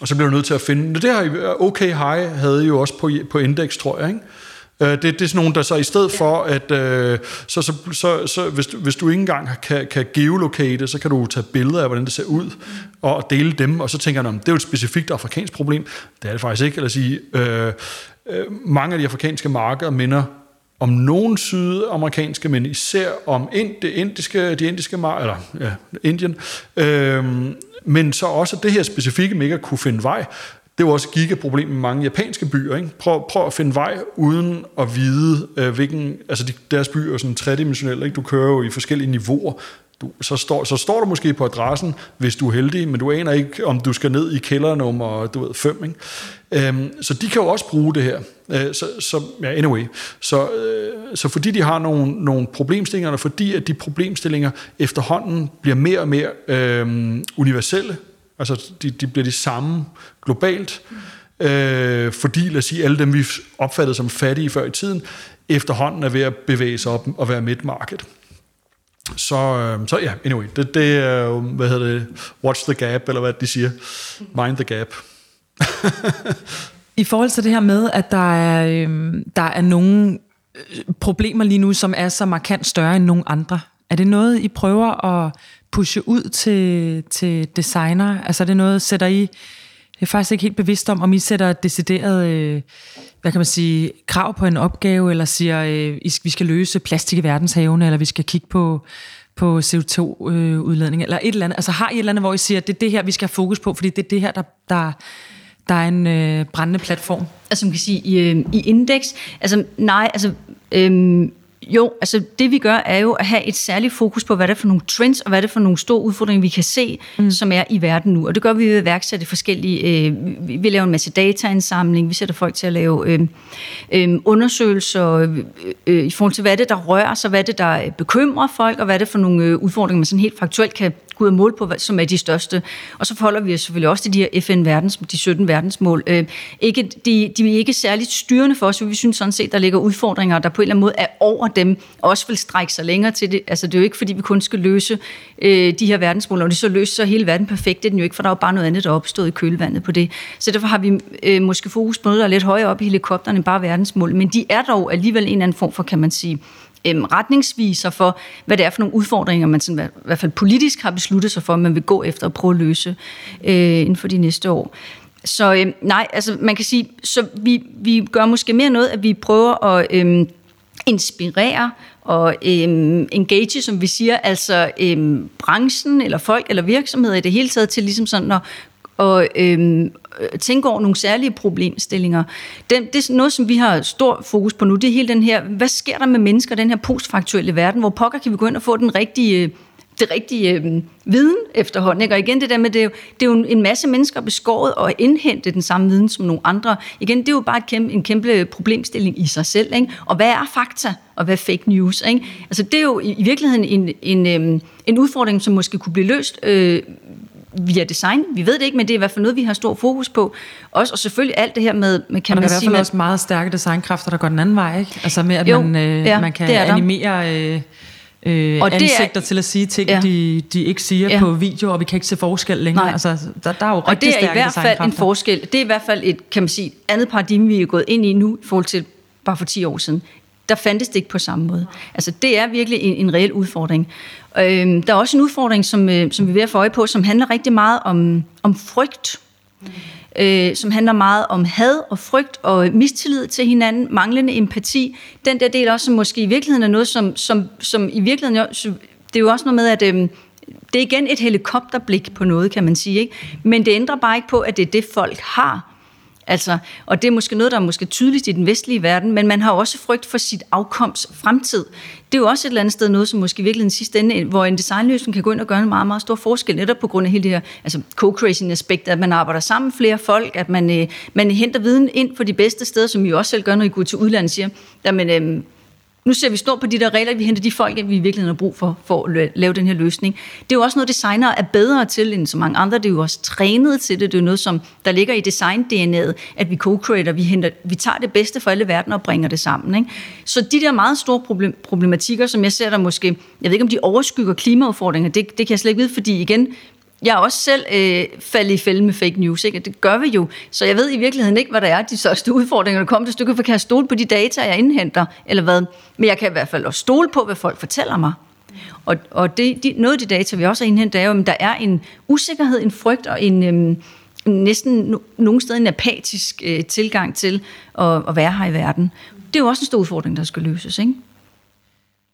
og så bliver du nødt til at finde, det her OK High havde jo også på, på index, tror jeg, ikke? Øh, det, det er sådan nogle, der så i stedet for, at øh, så, så, så, så hvis, hvis du ikke engang kan, kan geolocate, så kan du tage billeder af, hvordan det ser ud, og dele dem, og så tænker jeg, det er jo et specifikt afrikansk problem. Det er det faktisk ikke. Eller sige, øh, øh, mange af de afrikanske markeder minder om nogle sydamerikanske, men især om ind, det indiske, de indiske markeder, eller ja, Indien, øh, men så også det her specifikke mega kunne finde vej, det er jo også et gigaproblem i mange japanske byer. Ikke? Prøv, prøv at finde vej uden at vide, øh, hvilken... Altså de, deres byer er sådan tredimensionelle. Ikke? Du kører jo i forskellige niveauer. Du, så, står, så står du måske på adressen, hvis du er heldig, men du aner ikke, om du skal ned i kældernummer du ved, 5. Ikke? Øhm, så de kan jo også bruge det her. Øh, så, så, ja, anyway. Så, øh, så fordi de har nogle, nogle problemstillinger, og fordi at de problemstillinger efterhånden bliver mere og mere øh, universelle, Altså, de, de bliver de samme globalt, øh, fordi, lad os sige, alle dem, vi opfattede som fattige før i tiden, efterhånden er ved at bevæge sig op og være midtmarked. Så, øh, så ja, anyway, det, det er jo, hvad hedder det, watch the gap, eller hvad de siger, mind the gap. I forhold til det her med, at der er, øh, der er nogle øh, problemer lige nu, som er så markant større end nogle andre, er det noget, I prøver at pushe ud til, til designer? Altså er det noget, sætter I... Jeg er faktisk ikke helt bevidst om, om I sætter decideret, øh, hvad kan man sige, krav på en opgave, eller siger, øh, vi skal løse plastik i verdenshavene, eller vi skal kigge på, på CO2-udledning, øh, eller et eller andet. Altså har I et eller andet, hvor I siger, at det er det her, vi skal have fokus på, fordi det er det her, der, der, der er en øh, brændende platform? Altså man kan sige, i, øh, i indeks, altså nej, altså øh, jo, altså det vi gør er jo at have et særligt fokus på, hvad det er for nogle trends, og hvad det er for nogle store udfordringer, vi kan se, mm. som er i verden nu. Og det gør vi ved at værksætte forskellige... Øh, vi laver en masse dataindsamling, vi sætter folk til at lave øh, øh, undersøgelser øh, øh, i forhold til, hvad er det, der rører sig, hvad er det, der bekymrer folk, og hvad er det for nogle øh, udfordringer, man sådan helt faktuelt kan gå ud og måle på, som er de største. Og så forholder vi os selvfølgelig også til de her FN-verdens, de 17 verdensmål. Øh, ikke, de, de er ikke særligt styrende for os, vi synes sådan set, der ligger udfordringer, der på en eller anden måde er over dem, også vil strække sig længere til det. Altså det er jo ikke, fordi vi kun skal løse øh, de her verdensmål, og det så løser så hele verden perfekt, det er den jo ikke, for der er jo bare noget andet, der er opstået i kølvandet på det. Så derfor har vi øh, måske fokus på noget, der er lidt højere op i helikopteren end bare verdensmål, men de er dog alligevel en eller anden form for, kan man sige, øhm, retningsviser for, hvad det er for nogle udfordringer, man sådan, i hvert fald politisk har besluttet sig for, at man vil gå efter og prøve at løse øh, inden for de næste år. Så øh, nej, altså man kan sige, så vi, vi gør måske mere noget, at vi prøver at øh, inspirere og øhm, engage, som vi siger, altså øhm, branchen eller folk eller virksomheder i det hele taget til ligesom sådan at og øhm, øh, tænke over nogle særlige problemstillinger. Det, det er noget, som vi har stor fokus på nu. Det er hele den her, hvad sker der med mennesker i den her postfaktuelle verden? Hvor pokker kan vi gå ind og få den rigtige øh, det rigtige øh, viden efterhånden. Ikke? Og igen, det der med, det er, jo, det er jo en masse mennesker beskåret og indhente den samme viden som nogle andre. Igen, det er jo bare et kæmpe, en kæmpe problemstilling i sig selv. Ikke? Og hvad er fakta, og hvad er fake news? Ikke? Altså, det er jo i, virkeligheden en, en, øh, en udfordring, som måske kunne blive løst øh, via design. Vi ved det ikke, men det er i hvert fald noget, vi har stor fokus på. Også, og selvfølgelig alt det her med, med kan og man sige... der er i hvert fald også meget stærke designkræfter, der går den anden vej, ikke? Altså med, at jo, man, øh, ja, man kan animere... Øh, øh, og ansigter er, til at sige ting, ja. de, de ikke siger ja. på video, og vi kan ikke se forskel længere. Nej. Altså, der, der er jo og det er i hvert fald en forskel. Det er i hvert fald et, kan man sige, andet paradigme, vi er gået ind i nu, i forhold til bare for 10 år siden. Der fandtes det ikke på samme måde. Altså, det er virkelig en, en reel udfordring. Øhm, der er også en udfordring, som, øh, som vi er ved at få øje på, som handler rigtig meget om, om frygt. Mm. Øh, som handler meget om had og frygt og mistillid til hinanden, manglende empati. Den der del også, som måske i virkeligheden er noget, som, som, som i virkeligheden... Det er jo også noget med, at... Øh, det er igen et helikopterblik på noget, kan man sige. Ikke? Men det ændrer bare ikke på, at det er det, folk har. Altså, og det er måske noget, der er måske tydeligt i den vestlige verden, men man har også frygt for sit afkoms fremtid. Det er jo også et eller andet sted noget, som måske virkelig den sidste ende, hvor en designløsning kan gå ind og gøre en meget, meget stor forskel, netop på grund af hele det her altså co-creation aspekt, at man arbejder sammen flere folk, at man, øh, man henter viden ind på de bedste steder, som I også selv gør, når I går til udlandet siger, jamen, øh, nu ser vi stort på de der regler, vi henter de folk, vi i virkeligheden har brug for, for at lave den her løsning. Det er jo også noget, designer er bedre til end så mange andre. Det er jo også trænet til det. Det er noget, som der ligger i design-DNA'et, at vi co-creator, vi, henter, vi tager det bedste for alle verden og bringer det sammen. Ikke? Så de der meget store problem, problematikker, som jeg ser der måske, jeg ved ikke, om de overskygger klimaudfordringer, det, det kan jeg slet ikke vide, fordi igen, jeg er også selv øh, faldet i fælde med fake news, ikke? det gør vi jo. Så jeg ved i virkeligheden ikke, hvad der er de største udfordringer, der kommer til stykket, for kan jeg stole på de data, jeg indhenter, eller hvad? Men jeg kan i hvert fald også stole på, hvad folk fortæller mig. Og, og det, de, noget af de data, vi også har indhentet, er jo, at der er en usikkerhed, en frygt og en øhm, næsten no, nogle steder en apatisk øh, tilgang til at, at være her i verden. Det er jo også en stor udfordring, der skal løses. Ikke?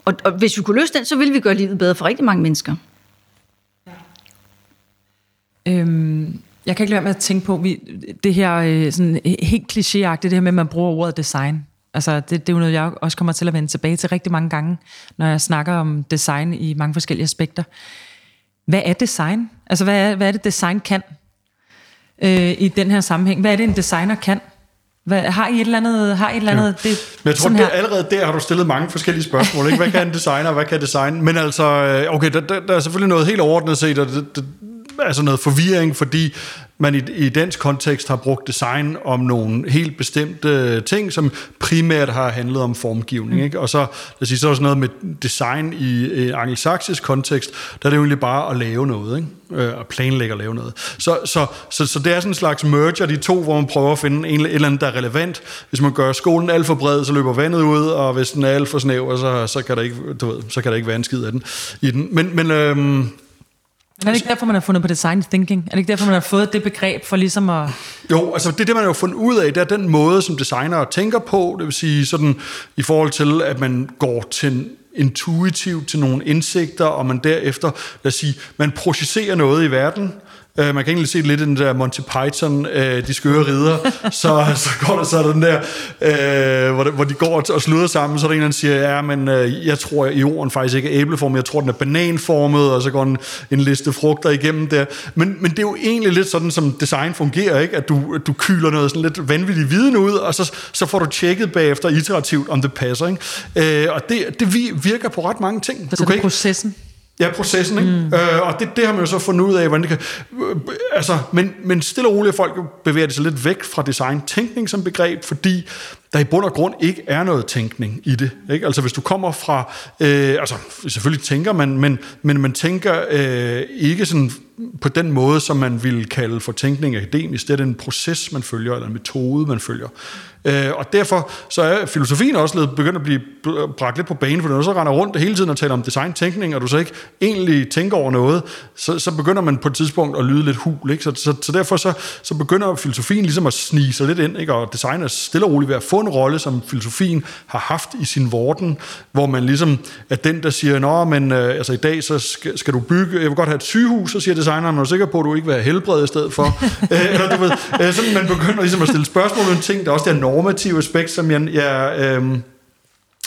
Og, og hvis vi kunne løse den, så ville vi gøre livet bedre for rigtig mange mennesker. Øhm, jeg kan ikke lade være med at tænke på, vi, det her øh, sådan, helt klichéagtigt, det her med, at man bruger ordet design. Altså, det, det er jo noget, jeg også kommer til at vende tilbage til rigtig mange gange, når jeg snakker om design i mange forskellige aspekter. Hvad er design? Altså, hvad er, hvad er det, design kan øh, i den her sammenhæng? Hvad er det, en designer kan? Hvad, har I et eller andet? Har I et eller andet ja. det, Men jeg tror, det, allerede der har du stillet mange forskellige spørgsmål. Ikke? Hvad kan en designer, hvad kan design? Men altså, øh, okay, der, der, der er selvfølgelig noget helt overordnet set, og det, det, altså noget forvirring, fordi man i, i dansk kontekst har brugt design om nogle helt bestemte ting, som primært har handlet om formgivning. Mm. Ikke? Og så, lad sige, så er sådan noget med design i en angelsaksisk kontekst, der er det jo egentlig bare at lave noget, ikke? Øh, at planlægge at lave noget. Så, så, så, så det er sådan en slags merger, de to, hvor man prøver at finde en, et eller andet, der er relevant. Hvis man gør skolen alt for bred, så løber vandet ud, og hvis den er alt for snæver, så, så, kan, der ikke, du ved, så kan der ikke være en skid af den. I den. Men, men øhm, er det ikke derfor, man har fundet på design thinking? Er det ikke derfor, man har fået det begreb for ligesom at... Jo, altså det, det man har fundet ud af, det er den måde, som designere tænker på, det vil sige sådan i forhold til, at man går til intuitivt til nogle indsigter, og man derefter, lad os sige, man projicerer noget i verden, Uh, man kan egentlig se lidt den der Monty Python, uh, de skøre ridder, så, så går der så den der, uh, hvor, de, hvor de går og sluder sammen, så er der en, der siger, ja, men uh, jeg tror, at jorden faktisk ikke er æbleformet, jeg tror, den er bananformet, og så går en, en liste frugter igennem der. Men, men det er jo egentlig lidt sådan, som design fungerer, ikke? at du, du kyler noget sådan lidt vanvittigt viden ud, og så, så får du tjekket bagefter iterativt, om det passer. Ikke? Uh, og det, det virker på ret mange ting. Så du kan processen? Ikke, Ja, processen, ikke? Mm. Øh, og det, det har man jo så fundet ud af, hvordan det kan... Øh, altså, men, men stille og roligt folk bevæger sig lidt væk fra design-tænkning som begreb, fordi der i bund og grund ikke er noget tænkning i det. Ikke? Altså hvis du kommer fra... Øh, altså selvfølgelig tænker man, men, men man tænker øh, ikke sådan på den måde, som man ville kalde for tænkning akademisk. Det er en proces, man følger, eller en metode, man følger. Øh, og derfor så er filosofien også begyndt at blive bragt lidt på banen, for når du så render rundt hele tiden og taler om design-tænkning, og du så ikke egentlig tænker over noget, så, så begynder man på et tidspunkt at lyde lidt hul. Ikke? Så, så, så derfor så, så begynder filosofien ligesom at snige sig lidt ind, ikke? og design er stille og roligt ved at få en rolle, som filosofien har haft i sin vorden, hvor man ligesom er den, der siger, nå, men øh, altså i dag så skal, skal du bygge, jeg vil godt have et sygehus, så siger designeren, er du sikker på, at du ikke vil have helbred i stedet for? øh, eller du ved, øh, sådan man begynder ligesom at stille spørgsmål om ting, der også er normative aspekt, som jeg, jeg øh,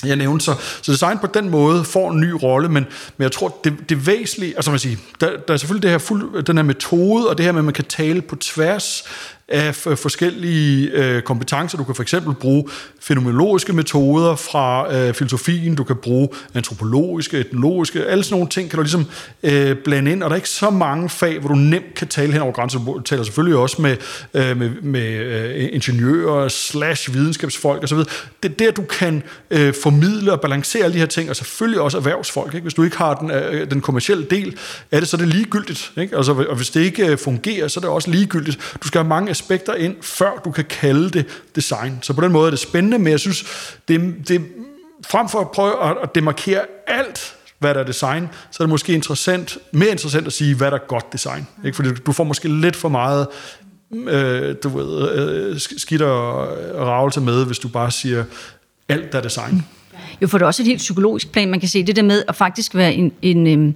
jeg nævnte. Så, så design på den måde får en ny rolle, men, men jeg tror, det, det væsentlige, altså man siger, der, der er selvfølgelig det her fuld, den her metode, og det her med, at man kan tale på tværs af forskellige øh, kompetencer. Du kan for eksempel bruge fænomenologiske metoder fra øh, filosofien, du kan bruge antropologiske, etnologiske, alle sådan nogle ting kan du ligesom øh, blande ind, og der er ikke så mange fag, hvor du nemt kan tale hen over grænser. Du taler selvfølgelig også med, øh, med, med øh, ingeniører, slash videnskabsfolk osv. Det er der, du kan øh, formidle og balancere alle de her ting, og selvfølgelig også erhvervsfolk. Ikke? Hvis du ikke har den, øh, den kommercielle del er det, så det ligegyldigt. Ikke? Altså, og hvis det ikke øh, fungerer, så er det også ligegyldigt. Du skal have mange aspekter ind, før du kan kalde det design. Så på den måde er det spændende, men jeg synes, det, det frem for at prøve at, at demarkere alt, hvad der er design, så er det måske interessant, mere interessant at sige, hvad der er godt design. Ikke? Fordi du får måske lidt for meget øh, du ved, øh, skidt og ravelse med, hvis du bare siger, alt der er design. Jo, for det er også et helt psykologisk plan, man kan se det der med at faktisk være en, en, øhm,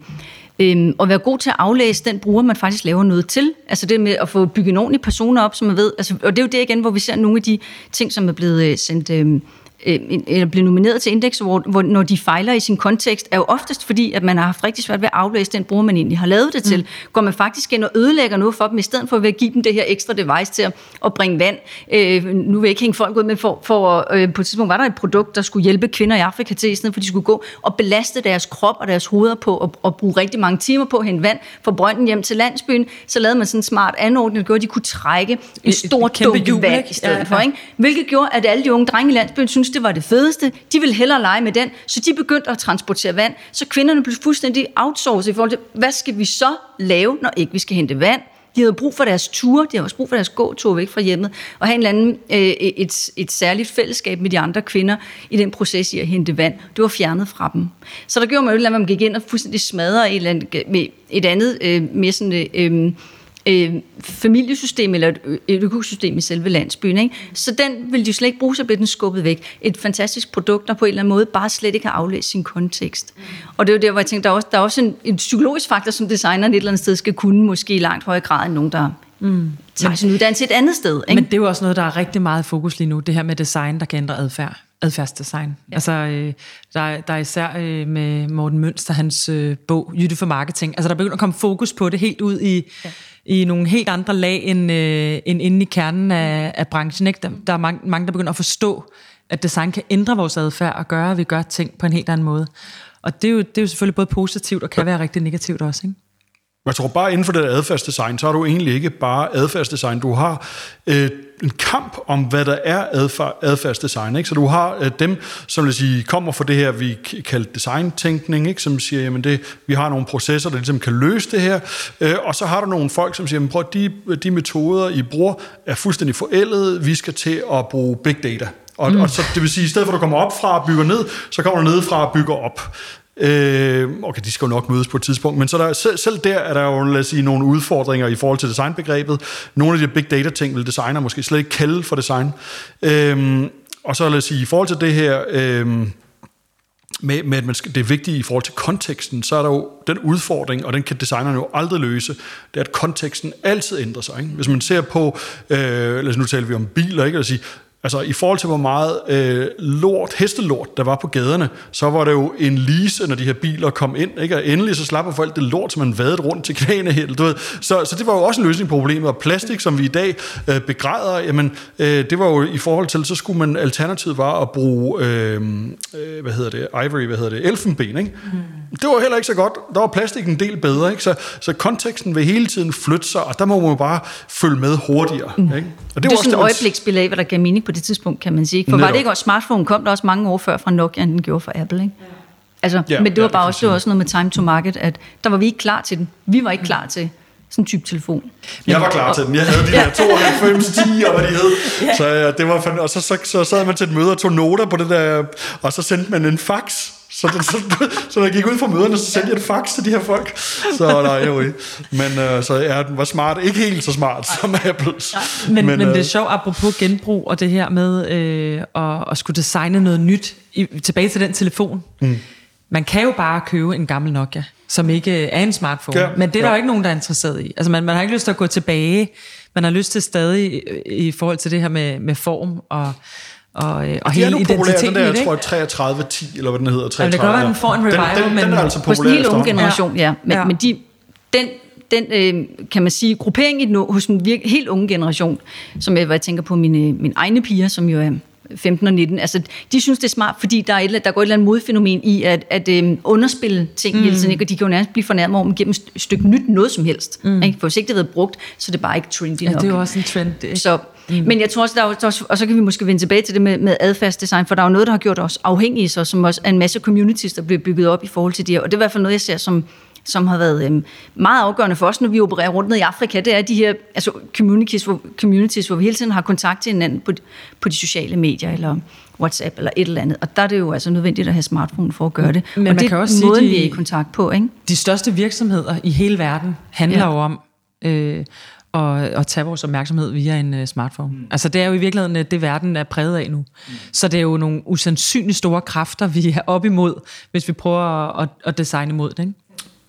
Øhm, og være god til at aflæse den bruger, man faktisk laver noget til. Altså det med at få bygget en ordentlig persona op, som man ved. Altså, og det er jo det igen, hvor vi ser nogle af de ting, som er blevet øh, sendt... Øh, øh, eller bliver nomineret til Index Award, hvor, når de fejler i sin kontekst, er jo oftest fordi, at man har haft rigtig svært ved at aflæse den bruger, man egentlig har lavet det til. Mm. Går man faktisk ind og ødelægger noget for dem, i stedet for at give dem det her ekstra device til at, at bringe vand. Øh, nu vil jeg ikke hænge folk ud, men for, for øh, på et tidspunkt var der et produkt, der skulle hjælpe kvinder i Afrika til, i stedet for at de skulle gå og belaste deres krop og deres hoveder på at, at bruge rigtig mange timer på at hente vand fra brønden hjem til landsbyen, så lavede man sådan en smart anordning, der gjorde, at de kunne trække en stor dunk vand i stedet ja, ja. for. Ikke? Hvilket gjorde, at alle de unge drenge i landsbyen synes det var det fedeste. De ville hellere lege med den, så de begyndte at transportere vand. Så kvinderne blev fuldstændig outsourcet i forhold til, hvad skal vi så lave, når ikke vi skal hente vand? De havde brug for deres ture, de havde også brug for deres gåtur væk fra hjemmet, og have en eller anden, øh, et, et særligt fællesskab med de andre kvinder i den proces i at hente vand. Det var fjernet fra dem. Så der gjorde man jo et eller andet, man gik ind og fuldstændig smadrede et, eller andet, med et andet øh, mere sådan... Øh, øhm, øh, familiesystem eller et, et økosystem i selve landsbyen. Ikke? Så den vil de slet ikke bruge, så bliver den skubbet væk. Et fantastisk produkt, der på en eller anden måde bare slet ikke kan aflæse sin kontekst. Mm. Og det er jo der, hvor jeg tænker, der er også, der er også en, en psykologisk faktor, som designeren et eller andet sted skal kunne, måske i langt højere grad end nogen, der mm. tager sin uddannelse et andet sted. Ikke? Men det er jo også noget, der er rigtig meget fokus lige nu, det her med design, der kan ændre adfærd adfærdsdesign. Ja. Altså, øh, der, der er især øh, med Morten Mønster, hans øh, bog, Jytte for Marketing. Altså, der begynder at komme fokus på det helt ud i, ja i nogle helt andre lag, end, øh, end inde i kernen af, af branchen. Ikke? Der, der er mange, mange, der begynder at forstå, at design kan ændre vores adfærd og gøre, at vi gør ting på en helt anden måde. Og det er jo, det er jo selvfølgelig både positivt og kan være rigtig negativt også. Ikke? Jeg tror bare inden for det adfærdsdesign, så har du egentlig ikke bare adfærdsdesign. Du har øh, en kamp om, hvad der er adfærd, adfærdsdesign. Ikke? Så du har øh, dem, som vil sige, kommer fra det her, vi kalder designtænkning, ikke? som siger, jamen det, vi har nogle processer, der ligesom kan løse det her. Øh, og så har du nogle folk, som siger, jamen prøv, de, de metoder, I bruger, er fuldstændig forældede. Vi skal til at bruge big data. Og, mm. og så, det vil sige, i stedet for at du kommer op fra og bygger ned, så kommer du ned fra og bygger op. Øh, okay, de skal jo nok mødes på et tidspunkt, men så der, selv, selv der er der jo lad os sige, nogle udfordringer i forhold til designbegrebet. Nogle af de big data ting vil designer måske slet ikke kalde for design. Øh, og så lad os sige, i forhold til det her... Øh, med, med at man skal, det er vigtigt i forhold til konteksten, så er der jo den udfordring, og den kan designerne jo aldrig løse, det er, at konteksten altid ændrer sig. Ikke? Hvis man ser på, øh, lad os nu taler vi om biler, ikke? At sige, Altså i forhold til, hvor meget øh, lort, hestelort, der var på gaderne, så var det jo en lise, når de her biler kom ind. Ikke? Og endelig så slapper folk det lort, som man vadede rundt til knæene helt. Du ved. Så, så det var jo også en løsning på problemet. Og plastik, som vi i dag øh, begræder, jamen, øh, det var jo i forhold til, så skulle man, alternativet var at bruge, øh, øh, hvad hedder det, ivory, hvad hedder det, elfenben. Ikke? Mm. Det var heller ikke så godt. Der var plastik en del bedre. Ikke? Så, så konteksten vil hele tiden flytte sig, og der må man bare følge med hurtigere. Mm. Ikke? Og det, det er sådan et øjebliksbillede af, hvad der gav mening på det tidspunkt, kan man sige. For Netop. var det ikke også smartphone, kom der også mange år før fra Nokia, end den gjorde fra Apple, ikke? Altså, ja, men det var ja, bare også, det var også noget med time to market, at der var vi ikke klar til den. Vi var ikke klar til sådan en type telefon. Jeg var klar til den. Jeg havde de der 92 10 og hvad de hed. Så, ja, det var, og så, så, så sad man til et møde og tog noter på det der, og så sendte man en fax så, det, så, så når jeg gik ud fra møderne, så sendte jeg et fax til de her folk. Så nej, jo Men øh, så ja, den var smart. Ikke helt så smart som Apples. Ja. Men, men, men øh, det er sjovt, apropos genbrug og det her med øh, at, at skulle designe noget nyt. I, tilbage til den telefon. Mm. Man kan jo bare købe en gammel Nokia, som ikke er en smartphone. Ja, men det er ja. der jo ikke nogen, der er interesseret i. Altså man, man har ikke lyst til at gå tilbage. Man har lyst til stadig i forhold til det her med, med form og og, øh, og hele identiteten den der, jeg tror, 33 10 eller hvad den hedder. 33, ja, det kan godt være, den får en revival, den, den, men den er altså populær hos den hele unge generation, ja. Men, ja. men de, den, den øh, kan man sige, gruppering i, hos en virke, helt unge generation, som jeg, jeg tænker på mine, mine egne piger, som jo er 15 og 19, altså de synes det er smart, fordi der, er et, der går et eller andet modfænomen i at, at øh, underspille ting mm. hele tiden, ikke? og de kan jo nærmest blive fornærmet over, gennem et stykke nyt noget som helst. Mm. Ikke? For hvis ikke det har været brugt, så er det bare ikke trendy ja, nok. det er jo også en trend. Det. Så, Mm. Men jeg tror også, der er, også, og så kan vi måske vende tilbage til det med, med adfærdsdesign, for der er jo noget, der har gjort os afhængige, så, som også er en masse communities, der bliver bygget op i forhold til det her. Og det er i hvert fald noget, jeg ser som, som har været øhm, meget afgørende for os, når vi opererer rundt ned i Afrika, det er de her altså communities, hvor, communities, hvor vi hele tiden har kontakt til hinanden på, på de sociale medier, eller WhatsApp, eller et eller andet. Og der er det jo altså nødvendigt at have smartphone for at gøre det. Men og det er også måden, sige, de, vi er i kontakt på. Ikke? De største virksomheder i hele verden handler ja. jo om... Øh, og, og tage vores opmærksomhed via en uh, smartphone. Mm. Altså det er jo i virkeligheden øh, det, verden er præget af nu. Mm. Så det er jo nogle usandsynligt store kræfter, vi er op imod, hvis vi prøver at, at, at designe imod det. Ikke?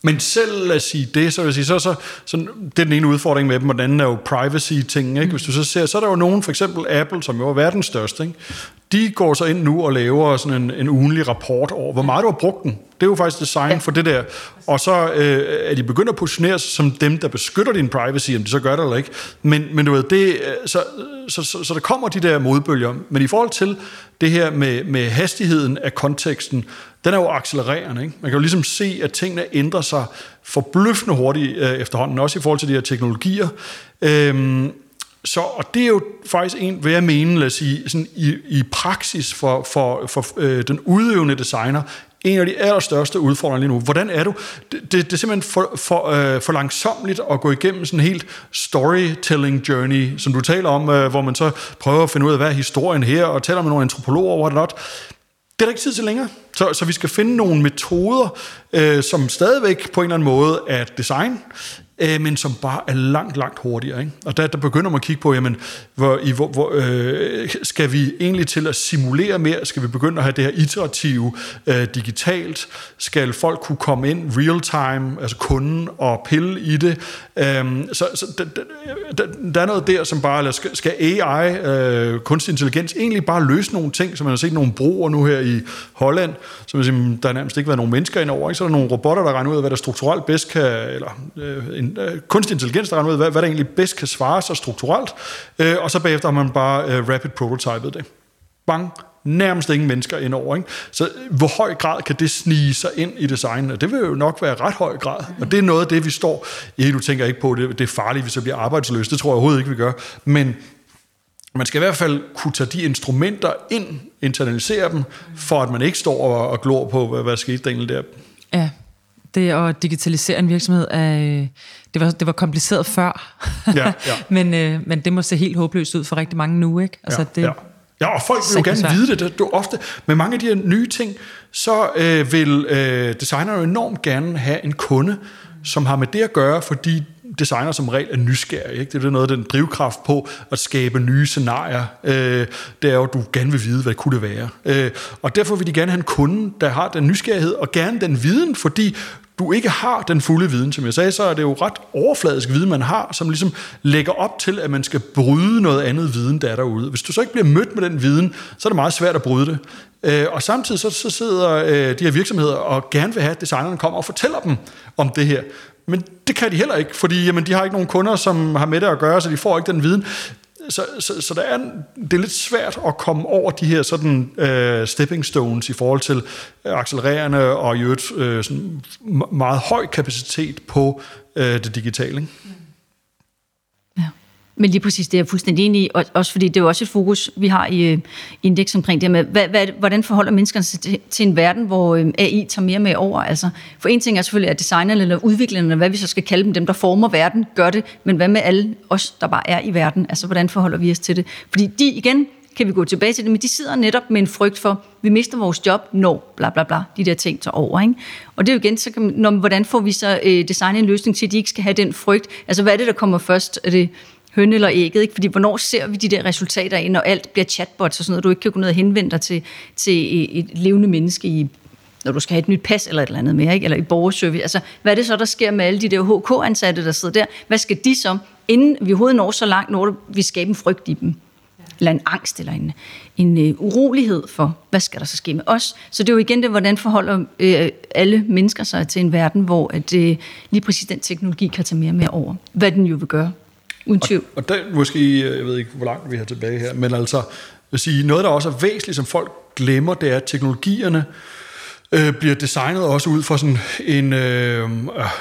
Men selv os sige det, så vil jeg sige, så, så, så det er den ene udfordring med dem, og den anden er jo privacy-ting. Ikke? Hvis du så ser, så er der jo nogen, for eksempel Apple, som jo er verdens største, ikke? de går så ind nu og laver sådan en, en ugenlig rapport over, hvor meget du har brugt den. Det er jo faktisk design ja. for det der. Og så øh, er de begyndt at positionere sig som dem, der beskytter din privacy, om de så gør det eller ikke. Men, men du ved, det, øh, så, så, så, så der kommer de der modbølger. Men i forhold til det her med, med hastigheden af konteksten, den er jo accelererende. Ikke? Man kan jo ligesom se, at tingene ændrer sig forbløffende hurtigt øh, efterhånden, også i forhold til de her teknologier. Øhm, så, og det er jo faktisk en, hvad jeg mener, lad os sige, sådan i, i praksis for, for, for øh, den udøvende designer, en af de allerstørste udfordringer lige nu. Hvordan er du? Det, det, det er simpelthen for, for, øh, for langsomt at gå igennem sådan en helt storytelling journey, som du taler om, øh, hvor man så prøver at finde ud af, hvad er historien her, og taler med nogle antropologer over det. Det er der ikke tid til længere. Så, så vi skal finde nogle metoder, øh, som stadigvæk på en eller anden måde er design, øh, men som bare er langt, langt hurtigere. Ikke? Og der, der begynder man at kigge på, jamen, hvor, i, hvor, hvor, øh, skal vi egentlig til at simulere mere? Skal vi begynde at have det her iterative øh, digitalt? Skal folk kunne komme ind real time, altså kunden, og pille i det? Øh, så så der, der, der er noget der, som bare, eller skal, skal AI, øh, kunstig intelligens, egentlig bare løse nogle ting, som man har set nogle broer nu her i Holland, som siger, hmm, der har nærmest ikke været nogen mennesker ind over, ikke? så er der nogle robotter, der regner ud af, hvad der strukturelt bedst kan, eller øh, en øh, kunstig intelligens, der regner ud af, hvad, hvad der egentlig bedst kan svare sig strukturelt, øh, og så bagefter har man bare øh, rapid prototypet det. Bang, nærmest ingen mennesker indover. Ikke? Så øh, hvor høj grad kan det snige sig ind i designet? Det vil jo nok være ret høj grad, og det er noget af det, vi står... Ja, du tænker ikke på, det, det er farligt, hvis vi bliver arbejdsløse. Det tror jeg overhovedet ikke, vi gør. Men man skal i hvert fald kunne tage de instrumenter ind, internalisere dem, for at man ikke står og, og glor på, hvad, hvad skete der egentlig der. Ja, det at digitalisere en virksomhed, er, det, var, det var kompliceret før, ja, ja. men, øh, men det må se helt håbløst ud for rigtig mange nu. Ikke? Altså, ja, det, ja. Ja, og folk vil jo gerne vide det. det. Du, ofte, med mange af de her nye ting, så øh, vil øh, designere jo enormt gerne have en kunde, som har med det at gøre, fordi designer som regel er nysgerrig. Ikke? Det er noget af den drivkraft på at skabe nye scenarier. Øh, det er jo, at du gerne vil vide, hvad kunne det være. Øh, og derfor vil de gerne have en kunde, der har den nysgerrighed og gerne den viden, fordi du ikke har den fulde viden. Som jeg sagde, så er det jo ret overfladisk viden, man har, som ligesom lægger op til, at man skal bryde noget andet viden, der er derude. Hvis du så ikke bliver mødt med den viden, så er det meget svært at bryde det. Øh, og samtidig så, så sidder øh, de her virksomheder og gerne vil have, at designerne kommer og fortæller dem om det her. Men det kan de heller ikke, fordi jamen, de har ikke nogen kunder, som har med det at gøre, så de får ikke den viden. Så, så, så der er, det er lidt svært at komme over de her sådan, øh, stepping stones i forhold til øh, accelererende og i øvrigt øh, sådan meget høj kapacitet på øh, det digitale. Ikke? Mm. Men lige præcis det er jeg fuldstændig enig i, også fordi det er jo også et fokus, vi har i øh, indeks omkring det med, hvad, hvad, hvordan forholder menneskerne sig til, til en verden, hvor øh, AI tager mere med over? Altså, for en ting er selvfølgelig, at designerne eller udviklerne, hvad vi så skal kalde dem, dem der former verden, gør det, men hvad med alle os, der bare er i verden? Altså, hvordan forholder vi os til det? Fordi de, igen, kan vi gå tilbage til det, men de sidder netop med en frygt for, vi mister vores job, når bla bla bla, de der ting tager over. Ikke? Og det er jo igen, så kan man, når, hvordan får vi så øh, designet en løsning til, at de ikke skal have den frygt? Altså, hvad er det, der kommer først? Er det høn eller ægget, ikke? fordi hvornår ser vi de der resultater ind, når alt bliver chatbots og sådan noget, du ikke kan gå ned og henvende dig til, til et levende menneske i når du skal have et nyt pas eller et eller andet mere, ikke? eller i borgerservice. Altså, hvad er det så, der sker med alle de der HK-ansatte, der sidder der? Hvad skal de så, inden vi overhovedet når så langt, når vi skaber en frygt i dem? Eller en angst, eller en, en uh, urolighed for, hvad skal der så ske med os? Så det er jo igen det, hvordan forholder uh, alle mennesker sig til en verden, hvor at, uh, lige præcis den teknologi kan tage mere og mere over. Hvad den jo vil gøre. Uden tvivl. Og, og der måske, jeg ved ikke, hvor langt vi har tilbage her, men altså, vil sige, noget, der også er væsentligt, som folk glemmer, det er, at teknologierne øh, Øh, bliver designet også ud fra sådan en, øh, øh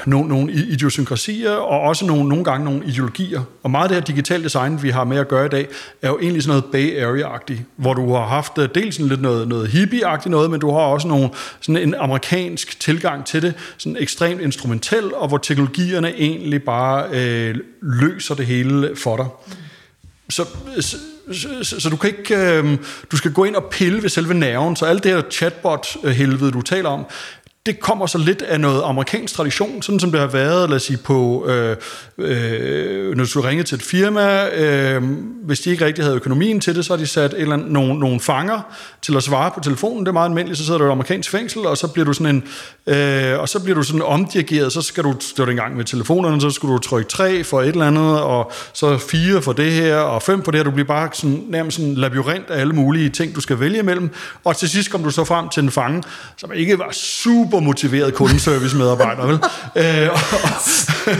nogle, nogle idiosynkrasier, og også nogle, nogle gange nogle ideologier. Og meget af det her digitale design, vi har med at gøre i dag, er jo egentlig sådan noget Bay Area-agtigt, hvor du har haft øh, dels sådan lidt noget, noget hippie-agtigt noget, men du har også nogle, sådan en amerikansk tilgang til det, sådan ekstremt instrumentel, og hvor teknologierne egentlig bare øh, løser det hele for dig. Så, så så, så du kan ikke, øh, du skal gå ind og pille ved selve nerven, så alt det her chatbot-helvede, du taler om, det kommer så lidt af noget amerikansk tradition, sådan som det har været, lad os sige, på, øh, øh, når du ringer til et firma, øh, hvis de ikke rigtig havde økonomien til det, så har de sat eller andet, nogle, nogle fanger til at svare på telefonen, det er meget almindeligt, så sidder du i et amerikansk fængsel, og så bliver du sådan en, øh, og så bliver du sådan omdirigeret, så skal du, det var det engang med telefonerne, så skulle du trykke tre for et eller andet, og så fire for det her, og fem for det her, du bliver bare sådan, nærmest en labyrint af alle mulige ting, du skal vælge imellem, og til sidst kom du så frem til en fange, som ikke var super super motiveret kundeservice-medarbejder, vel? Øh, og,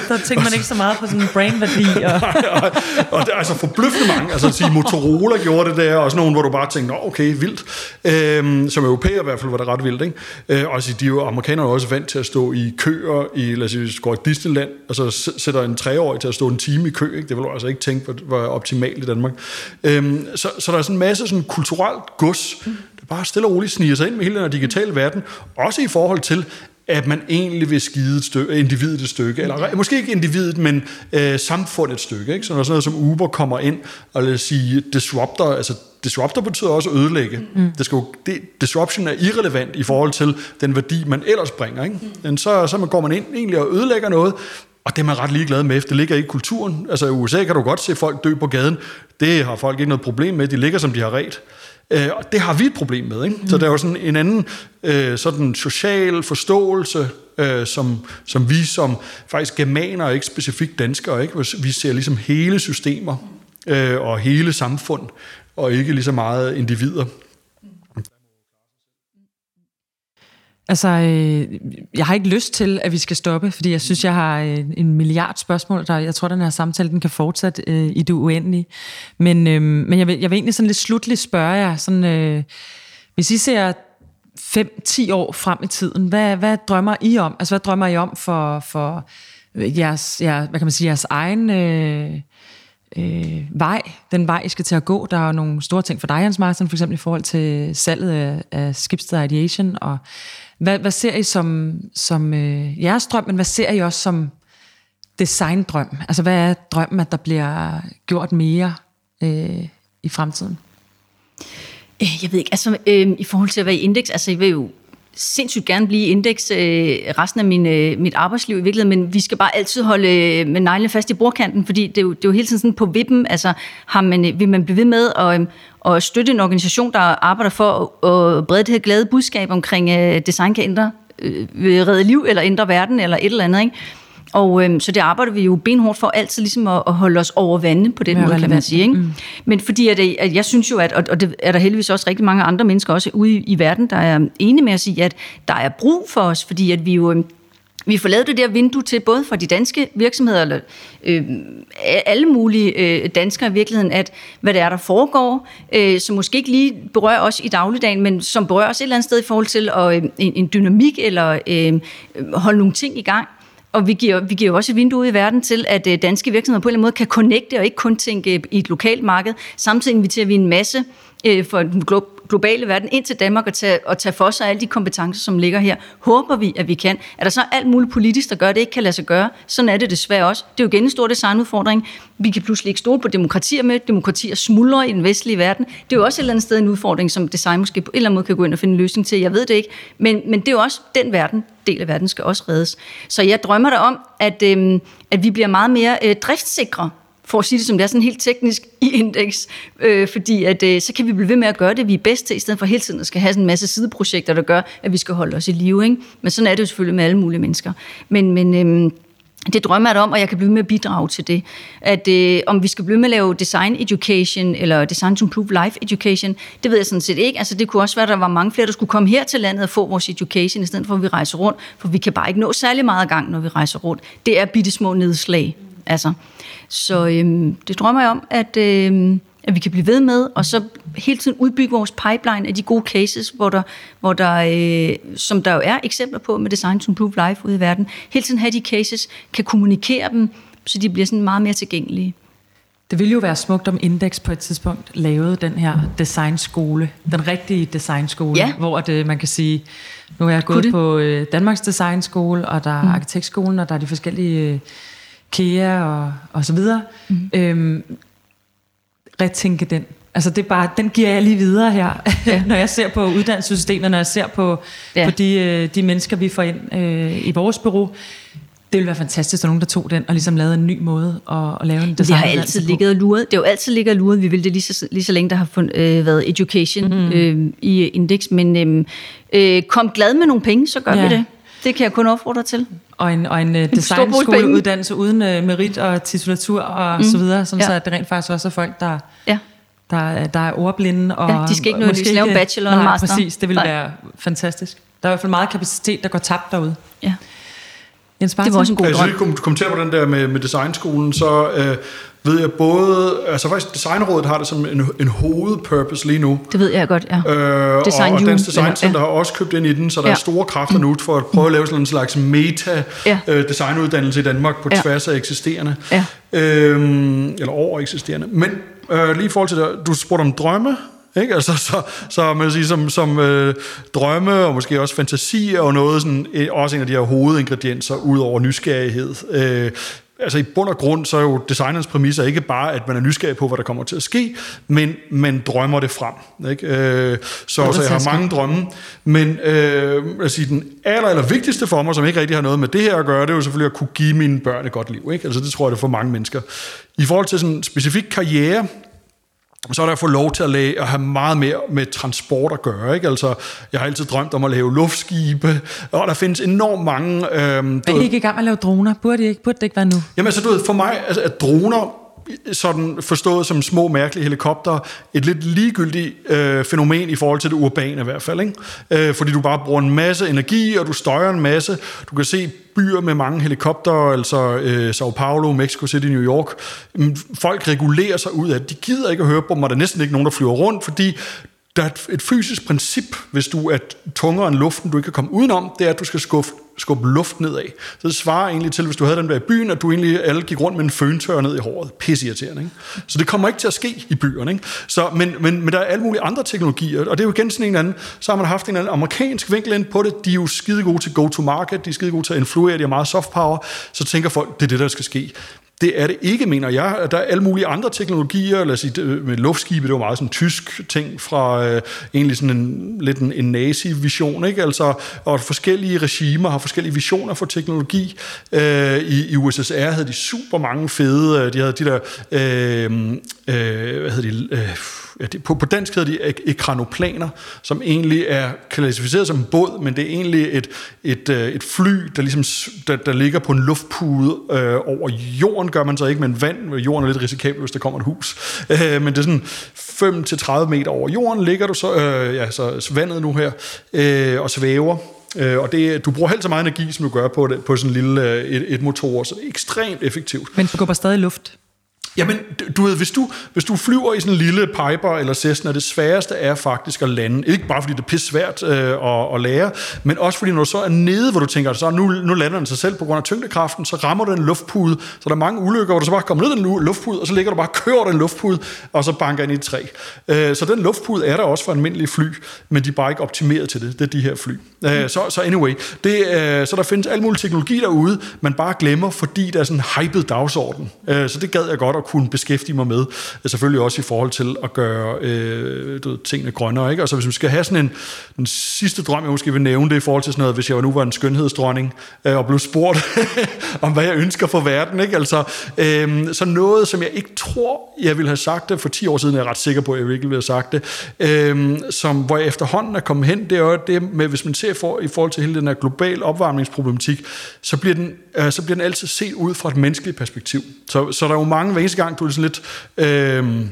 der tænker man ikke så meget på sådan en brain-værdi. Og... og, og det er altså forbløffende mange. Altså at sige, Motorola gjorde det der, og sådan nogle, hvor du bare tænkte, okay, vildt. Øhm, som europæer i hvert fald var det ret vildt, ikke? Øh, og altså, de er jo, amerikanere er også vant til at stå i køer i, lad os sige, går i Disneyland, og så sætter en treårig til at stå en time i kø, ikke? Det vil du altså ikke tænke var optimalt i Danmark. Øhm, så, så der er sådan en masse sådan kulturelt gods, bare stille og roligt sniger sig ind med hele den digitale verden, også i forhold til, at man egentlig vil skide et stykke, individet et stykke, eller måske ikke individet, men øh, samfundet et stykke. Ikke? Så når sådan noget som Uber kommer ind og lad os sige disruptor, altså disruptor betyder også at ødelægge. Mm. Det skal jo, det, disruption er irrelevant i forhold til den værdi, man ellers bringer. Ikke? Mm. Men så, så går man ind egentlig og ødelægger noget, og det er man ret ligeglad med, det ligger ikke i kulturen. Altså i USA kan du godt se folk dø på gaden. Det har folk ikke noget problem med, de ligger som de har ret. Øh, og det har vi et problem med. Ikke? Mm. Så der er jo sådan en anden øh, sådan social forståelse, øh, som, som vi som faktisk germaner, ikke specifikt danskere, ikke? vi ser ligesom hele systemer øh, og hele samfund, og ikke lige så meget individer. Altså, øh, jeg har ikke lyst til, at vi skal stoppe, fordi jeg synes, jeg har øh, en milliard spørgsmål. Der, jeg tror, den her samtale den kan fortsætte øh, i det uendelige. Men, øh, men jeg, vil, jeg vil egentlig sådan lidt slutligt spørge jer, sådan, øh, hvis I ser 5-10 år frem i tiden, hvad, hvad drømmer I om? Altså, hvad drømmer I om for, for jeres, jeres, hvad kan man sige, jeres egen... Øh, øh, vej, den vej, I skal til at gå. Der er jo nogle store ting for dig, Hans Martin, for eksempel i forhold til salget af, af Skibsted Ideation, og hvad, hvad ser I som, som øh, jeres drøm, men hvad ser I også som designdrøm? Altså, hvad er drømmen, at der bliver gjort mere øh, i fremtiden? Øh, jeg ved ikke, altså øh, i forhold til at være i indeks, altså jeg vil jo sindssygt gerne blive indeks øh, resten af min, øh, mit arbejdsliv i virkeligheden, men vi skal bare altid holde øh, med neglene fast i bordkanten, fordi det er, jo, det er jo hele tiden sådan på vippen, altså har man, øh, vil man blive ved med at, øh, at støtte en organisation, der arbejder for at, at brede det her glade budskab omkring øh, design kan ændre, øh, øh, redde liv eller ændre verden eller et eller andet, ikke? Og øhm, så det arbejder vi jo benhårdt for altid ligesom at, at holde os over vandet på den måde, kan man sige. Ikke? Mm. Men fordi at, at jeg synes jo, at, og det er der heldigvis også rigtig mange andre mennesker også ude i, i verden, der er enige med at sige, at der er brug for os, fordi at vi jo øhm, vi får lavet det der vindue til, både for de danske virksomheder, eller øh, alle mulige øh, danskere i virkeligheden, at hvad det er, der foregår, øh, som måske ikke lige berører os i dagligdagen, men som berører os et eller andet sted i forhold til at, øh, en, en dynamik, eller øh, holde nogle ting i gang. Og vi giver, vi giver jo også et vindue ud i verden til, at øh, danske virksomheder på en eller anden måde kan connecte og ikke kun tænke i et lokalt marked. Samtidig inviterer vi en masse øh, for den globale verden ind til Danmark og tage, og tage for sig alle de kompetencer, som ligger her. Håber vi, at vi kan. Er der så alt muligt politisk, der gør, at det ikke kan lade sig gøre? Sådan er det desværre også. Det er jo igen en stor designudfordring. Vi kan pludselig ikke stole på demokratier med. Demokratier smuldrer i den vestlige verden. Det er jo også et eller andet sted en udfordring, som design måske på en eller anden måde kan gå ind og finde en løsning til. Jeg ved det ikke. Men, men det er jo også den verden, del af verden skal også reddes. Så jeg drømmer der om, at, øhm, at vi bliver meget mere øh, driftsikre for at sige det som det er, sådan helt teknisk i indeks, øh, fordi at, øh, så kan vi blive ved med at gøre det, vi er bedst til, i stedet for hele tiden at skal have sådan en masse sideprojekter, der gør, at vi skal holde os i live. Ikke? Men sådan er det jo selvfølgelig med alle mulige mennesker. Men, men øh, det drømmer jeg om, og jeg kan blive med at bidrage til det. At øh, om vi skal blive med at lave design education, eller design to improve life education, det ved jeg sådan set ikke. Altså det kunne også være, at der var mange flere, der skulle komme her til landet og få vores education, i stedet for at vi rejser rundt, for vi kan bare ikke nå særlig meget gang, når vi rejser rundt. Det er bitte små nedslag. Altså. Så øhm, det drømmer jeg om, at, øhm, at vi kan blive ved med, og så hele tiden udbygge vores pipeline af de gode cases, hvor der, hvor der, øh, som der jo er eksempler på med Design to Improve Life ude i verden. Hele tiden have de cases, kan kommunikere dem, så de bliver sådan meget mere tilgængelige. Det ville jo være smukt om Index på et tidspunkt lavede den her designskole, den rigtige designskole, ja. hvor det, man kan sige, nu er jeg gået på øh, Danmarks Designskole, og der er mm. Arkitektskolen, og der er de forskellige øh, KEA og, og så videre. Mm. Øhm, retænke den Altså det er bare, den giver jeg lige videre her, ja. når jeg ser på uddannelsessystemet, når jeg ser på, ja. på de, øh, de mennesker, vi får ind øh, i vores bureau. Det ville være fantastisk, at der nogen, der tog den og ligesom lavede en ny måde at, at lave en design. Det har altid ligget og luret. Det har jo altid ligget og luret. Vi vil det lige så, lige så længe, der har fund, øh, været education mm. øh, i Index. Men øh, øh, kom glad med nogle penge, så gør ja. vi det. Det kan jeg kun opfordre til. Og en, og en uh, designskoleuddannelse uden uh, merit og titulatur og mm. så videre, sådan ja. så at det rent faktisk også er folk, der, ja. der, der er ordblinde. Og ja, de skal ikke nødvendigvis lave bachelor nej, master. præcis, det vil nej. være fantastisk. Der er i hvert fald meget kapacitet, der går tabt derude. Ja. Jens det var også en god drøm. Hvis vi kommentere på den der med, med designskolen, så øh, ved jeg både, altså faktisk Designrådet har det som en, en hovedpurpose lige nu. Det ved jeg godt, ja. Øh, Design og, og Dansk Design Center ja. har også købt ind i den, så der ja. er store kræfter nu for at prøve at lave sådan en slags meta-designuddannelse ja. øh, i Danmark på ja. tværs af eksisterende. Ja. Øh, eller over eksisterende. Men øh, lige i forhold til det, du spurgte om drømme, ikke? Altså, så, så man sige, som, som øh, drømme og måske også fantasi og noget sådan, øh, også en af de her hovedingredienser ud over nysgerrighed. Øh, altså i bund og grund, så er jo designerens præmisser ikke bare, at man er nysgerrig på, hvad der kommer til at ske, men man drømmer det frem. Ikke? Øh, så, så jeg har mange drømme. Men øh, altså, den aller, aller vigtigste for mig, som ikke rigtig har noget med det her at gøre, det er jo selvfølgelig at kunne give mine børn et godt liv. Ikke? Altså det tror jeg, det er for mange mennesker. I forhold til sådan en specifik karriere, så er der at få lov til at, lave, at have meget mere med transport at gøre. Ikke? Altså, jeg har altid drømt om at lave luftskibe, og der findes enormt mange... Øhm, er I ikke i gang med at lave droner? Burde, I ikke, burde det ikke være nu? Jamen altså, du ved, for mig, altså, at droner sådan forstået som små, mærkelige helikopter, et lidt ligegyldigt øh, fænomen i forhold til det urbane i hvert fald. Ikke? Øh, fordi du bare bruger en masse energi, og du støjer en masse. Du kan se byer med mange helikopter, altså øh, Sao Paulo, Mexico City, New York. Mm, folk regulerer sig ud af det. De gider ikke at høre på dem, og der er næsten ikke nogen, der flyver rundt, fordi der er et fysisk princip, hvis du er tungere end luften, du ikke kan komme udenom, det er, at du skal skuffe, skubbe luft nedad. Så det svarer egentlig til, hvis du havde den der i byen, at du egentlig alle gik rundt med en føntør ned i håret. Pissirriterende, ikke? Så det kommer ikke til at ske i byerne. Ikke? Så, men, men, men der er alle mulige andre teknologier, og det er jo igen sådan en anden, så har man haft en anden amerikansk vinkel ind på det. De er jo skide gode til go-to-market, de er skide gode til at influere, de har meget soft power, så tænker folk, det er det, der skal ske. Det er det ikke, mener jeg. Der er alle mulige andre teknologier, lad os sige, med luftskibe, det var meget sådan en tysk ting fra øh, egentlig sådan en, lidt en, en nazi-vision, ikke? Altså, og forskellige regimer har forskellige visioner for teknologi. Øh, i, I USSR havde de super mange fede, øh, de havde de der, øh, øh, hvad hedder de, øh, det, på, på dansk hedder de ekranoplaner, som egentlig er klassificeret som en båd, men det er egentlig et, et, øh, et fly, der, ligesom, der, der ligger på en luftpude øh, over jorden, gør man så ikke, men vand, jorden er lidt risikabel, hvis der kommer et hus. Øh, men det er sådan 5-30 meter over jorden ligger du så, øh, ja, så vandet nu her, øh, og svæver. Øh, og det, du bruger helt så meget energi, som du gør på, det, på sådan en lille øh, et, et motor, så det er ekstremt effektivt. Men du går bare stadig i luft? Jamen, du ved, hvis du, hvis du flyver i sådan en lille Piper eller Cessna, det sværeste er faktisk at lande. Ikke bare fordi det er pisse svært øh, at, at lære, men også fordi når du så er nede, hvor du tænker, så nu, nu lander den sig selv på grund af tyngdekraften, så rammer den en luftpude. Så der er mange ulykker, hvor du så bare kommer ned i den luftpude, og så ligger du bare og kører den luftpude, og så banker ind i et træ. Øh, så den luftpude er der også for almindelige fly, men de er bare ikke optimeret til det. Det er de her fly. Øh, så, så anyway, det, øh, så der findes al mulig teknologi derude, man bare glemmer, fordi der er sådan en hyped dagsorden. Øh, så det gad jeg godt at kunne beskæftige mig med. Øh, selvfølgelig også i forhold til at gøre øh, du ved, tingene grønnere. Ikke? Og så hvis vi skal have sådan en den sidste drøm, jeg måske vil nævne det i forhold til sådan noget, hvis jeg nu var en skønhedsdronning øh, og blev spurgt om, hvad jeg ønsker for verden. Ikke? Altså, øh, så noget, som jeg ikke tror, jeg ville have sagt det for 10 år siden, jeg er ret sikker på, at jeg virkelig ville have sagt det, øh, som, hvor jeg efterhånden er kommet hen, det er det med, hvis man ser for, i forhold til hele den her global opvarmningsproblematik, så bliver den, øh, så bliver den altid set ud fra et menneskeligt perspektiv. Så, så der er jo mange, hver eneste gang, du er sådan lidt... Øh,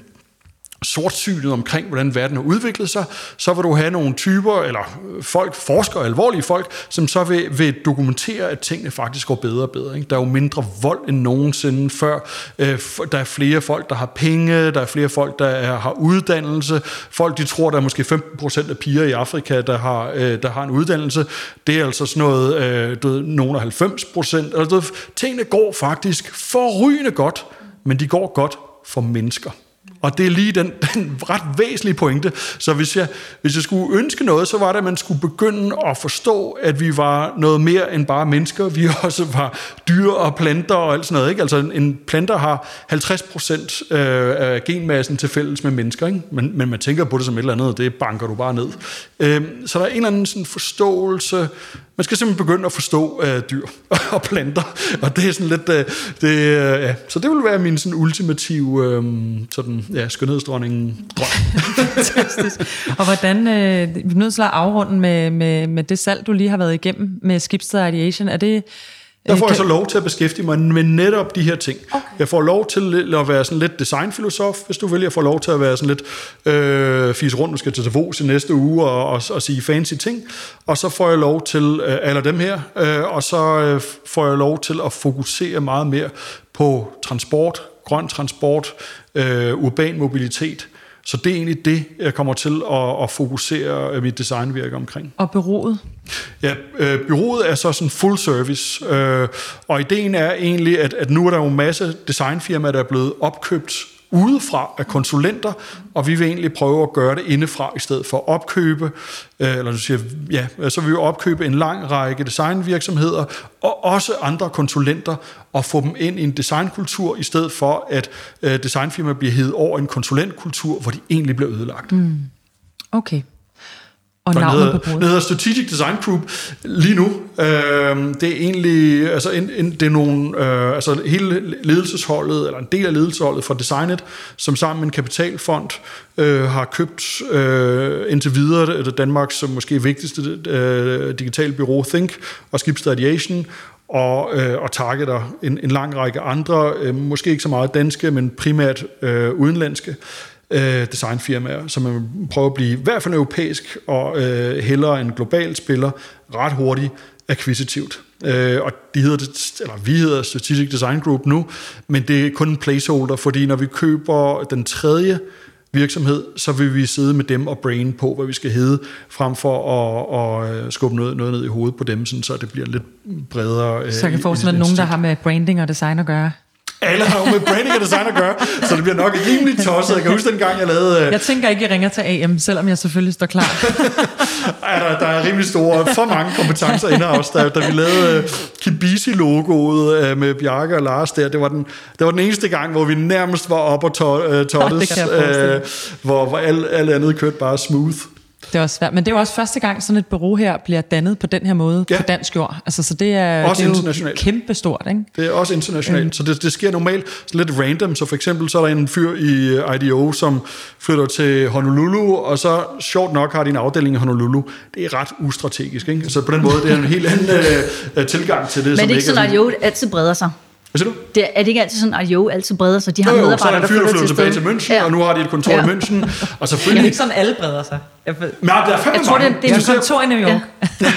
sortsynet omkring, hvordan verden har udviklet sig, så vil du have nogle typer, eller øh, folk, forskere, alvorlige folk, som så vil, vil dokumentere, at tingene faktisk går bedre og bedre. Ikke? Der er jo mindre vold end nogensinde før. Øh, der er flere folk, der har penge, der er flere folk, der er, har uddannelse. Folk, de tror, der er måske 15% af piger i Afrika, der har, øh, der har en uddannelse. Det er altså sådan noget, øh, du ved, nogen af 90%. Altså, tingene går faktisk forrygende godt, men de går godt for mennesker. Og det er lige den, den ret væsentlige pointe. Så hvis jeg, hvis jeg skulle ønske noget, så var det, at man skulle begynde at forstå, at vi var noget mere end bare mennesker. Vi også var dyr og planter og alt sådan noget. Ikke? Altså en, en planter har 50 procent øh, af genmassen til fælles med mennesker. Ikke? Men, men man tænker på det som et eller andet, og det banker du bare ned. Øh, så der er en eller anden sådan forståelse man skal simpelthen begynde at forstå øh, dyr og planter, og det er sådan lidt, øh, det, øh, ja. så det vil være min sådan ultimative øh, sådan, ja, skønhedsdronning drøm. Fantastisk. Og hvordan, øh, vi er nødt til at afrunde med, med, med det salg, du lige har været igennem med Skibsted Radiation. er det, der får jeg så lov til at beskæftige mig med netop de her ting. Okay. Jeg får lov til at være sådan lidt designfilosof, hvis du vil. Jeg får lov til at være sådan lidt øh, fis rundt, nu skal til Davos i næste uge og, og, og sige fancy ting. Og så får jeg lov til, øh, alle dem her, øh, og så øh, får jeg lov til at fokusere meget mere på transport, grøn transport, øh, urban mobilitet, så det er egentlig det, jeg kommer til at, at fokusere øh, mit designvirke omkring. Og byrådet? Ja, øh, byrådet er så sådan full service, øh, og ideen er egentlig, at, at nu er der jo en masse designfirmaer, der er blevet opkøbt udefra af konsulenter, og vi vil egentlig prøve at gøre det indefra i stedet for at opkøbe, øh, eller du siger, ja, så vil vi opkøbe en lang række designvirksomheder, og også andre konsulenter, og få dem ind i en designkultur, i stedet for at øh, designfirmaer bliver hævet over en konsulentkultur, hvor de egentlig bliver ødelagt. Mm. Okay. Og navnet hedder, på bordet? Det hedder Strategic Design Group lige nu. Øh, det er egentlig, altså, en, en, det er nogle, øh, altså hele ledelsesholdet, eller en del af ledelsesholdet fra Designet, som sammen med en kapitalfond øh, har købt øh, indtil videre Danmarks måske vigtigste øh, digital bureau Think og Skibsted Ideation, og, øh, og targeter en, en lang række andre, øh, måske ikke så meget danske, men primært øh, udenlandske øh, designfirmaer, så man prøver at blive i hvert fald europæisk og øh, hellere en global spiller ret hurtigt akquisitivt. Øh, og de hedder, eller vi hedder Strategic Design Group nu, men det er kun en placeholder, fordi når vi køber den tredje virksomhed, så vil vi sidde med dem og brain på, hvad vi skal hedde, frem for at, at skubbe noget, noget ned i hovedet på dem, sådan, så det bliver lidt bredere. Så jeg kan forestille mig, nogen, der har med branding og design at gøre, alle har jo med branding og design at gøre, så det bliver nok rimelig tosset. Jeg kan huske dengang, jeg lavede... Uh... Jeg tænker ikke, jeg ringer til AM, selvom jeg selvfølgelig står klar. ja, der, der er rimelig store, for mange kompetencer inde os, da, da vi lavede uh, Kibisi-logoet uh, med Bjarke og Lars der. Det var, den, det var den eneste gang, hvor vi nærmest var op og to, uh, tottes, uh, hvor, hvor alt, alt andet kørte bare smooth. Det er også svært. Men det er jo også første gang, sådan et bureau her bliver dannet på den her måde ja. på dansk jord. Altså, så det er, også det er jo kæmpe stort. Ikke? Det er også internationalt. Mm. Så det, det sker normalt lidt random. Så for eksempel så er der en fyr i IDO, som flytter til Honolulu, og så sjovt nok har de en afdeling i Honolulu. Det er ret ustrategisk. Ikke? Så på den måde, det er en helt anden uh, tilgang til det. Men det er ikke sådan, at IDO altid breder sig? Hvad siger du? Det er, det ikke altid sådan, at jo altid breder sig? De har jo, jo, medarbejdere, så er der en fyr, der flytter tilbage til München, ja. og nu har de et kontor ja. i München. Og selvfølgelig... Det er ikke sådan, alle breder sig. Jeg, Nej, der er fandme jeg tror, det, det er et kontor i New York. Ja,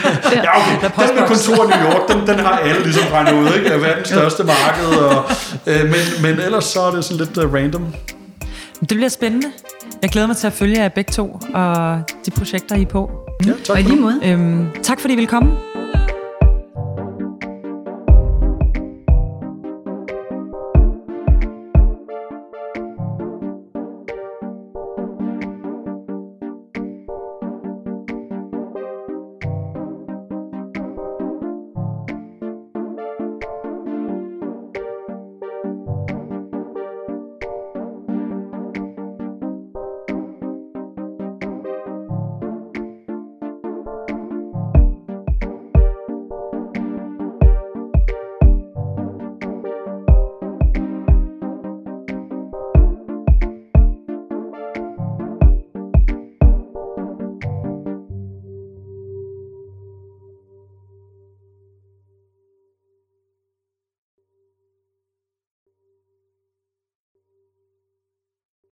ja okay. Den med kontor i New York, den, den har alle ligesom regnet ud, ikke? Af verdens største marked. Og, øh, men, men ellers så er det sådan lidt uh, random. Det bliver spændende. Jeg glæder mig til at følge jer begge to, og de projekter, I er på. Ja, tak og i lige måde. Øhm, tak fordi I vil komme.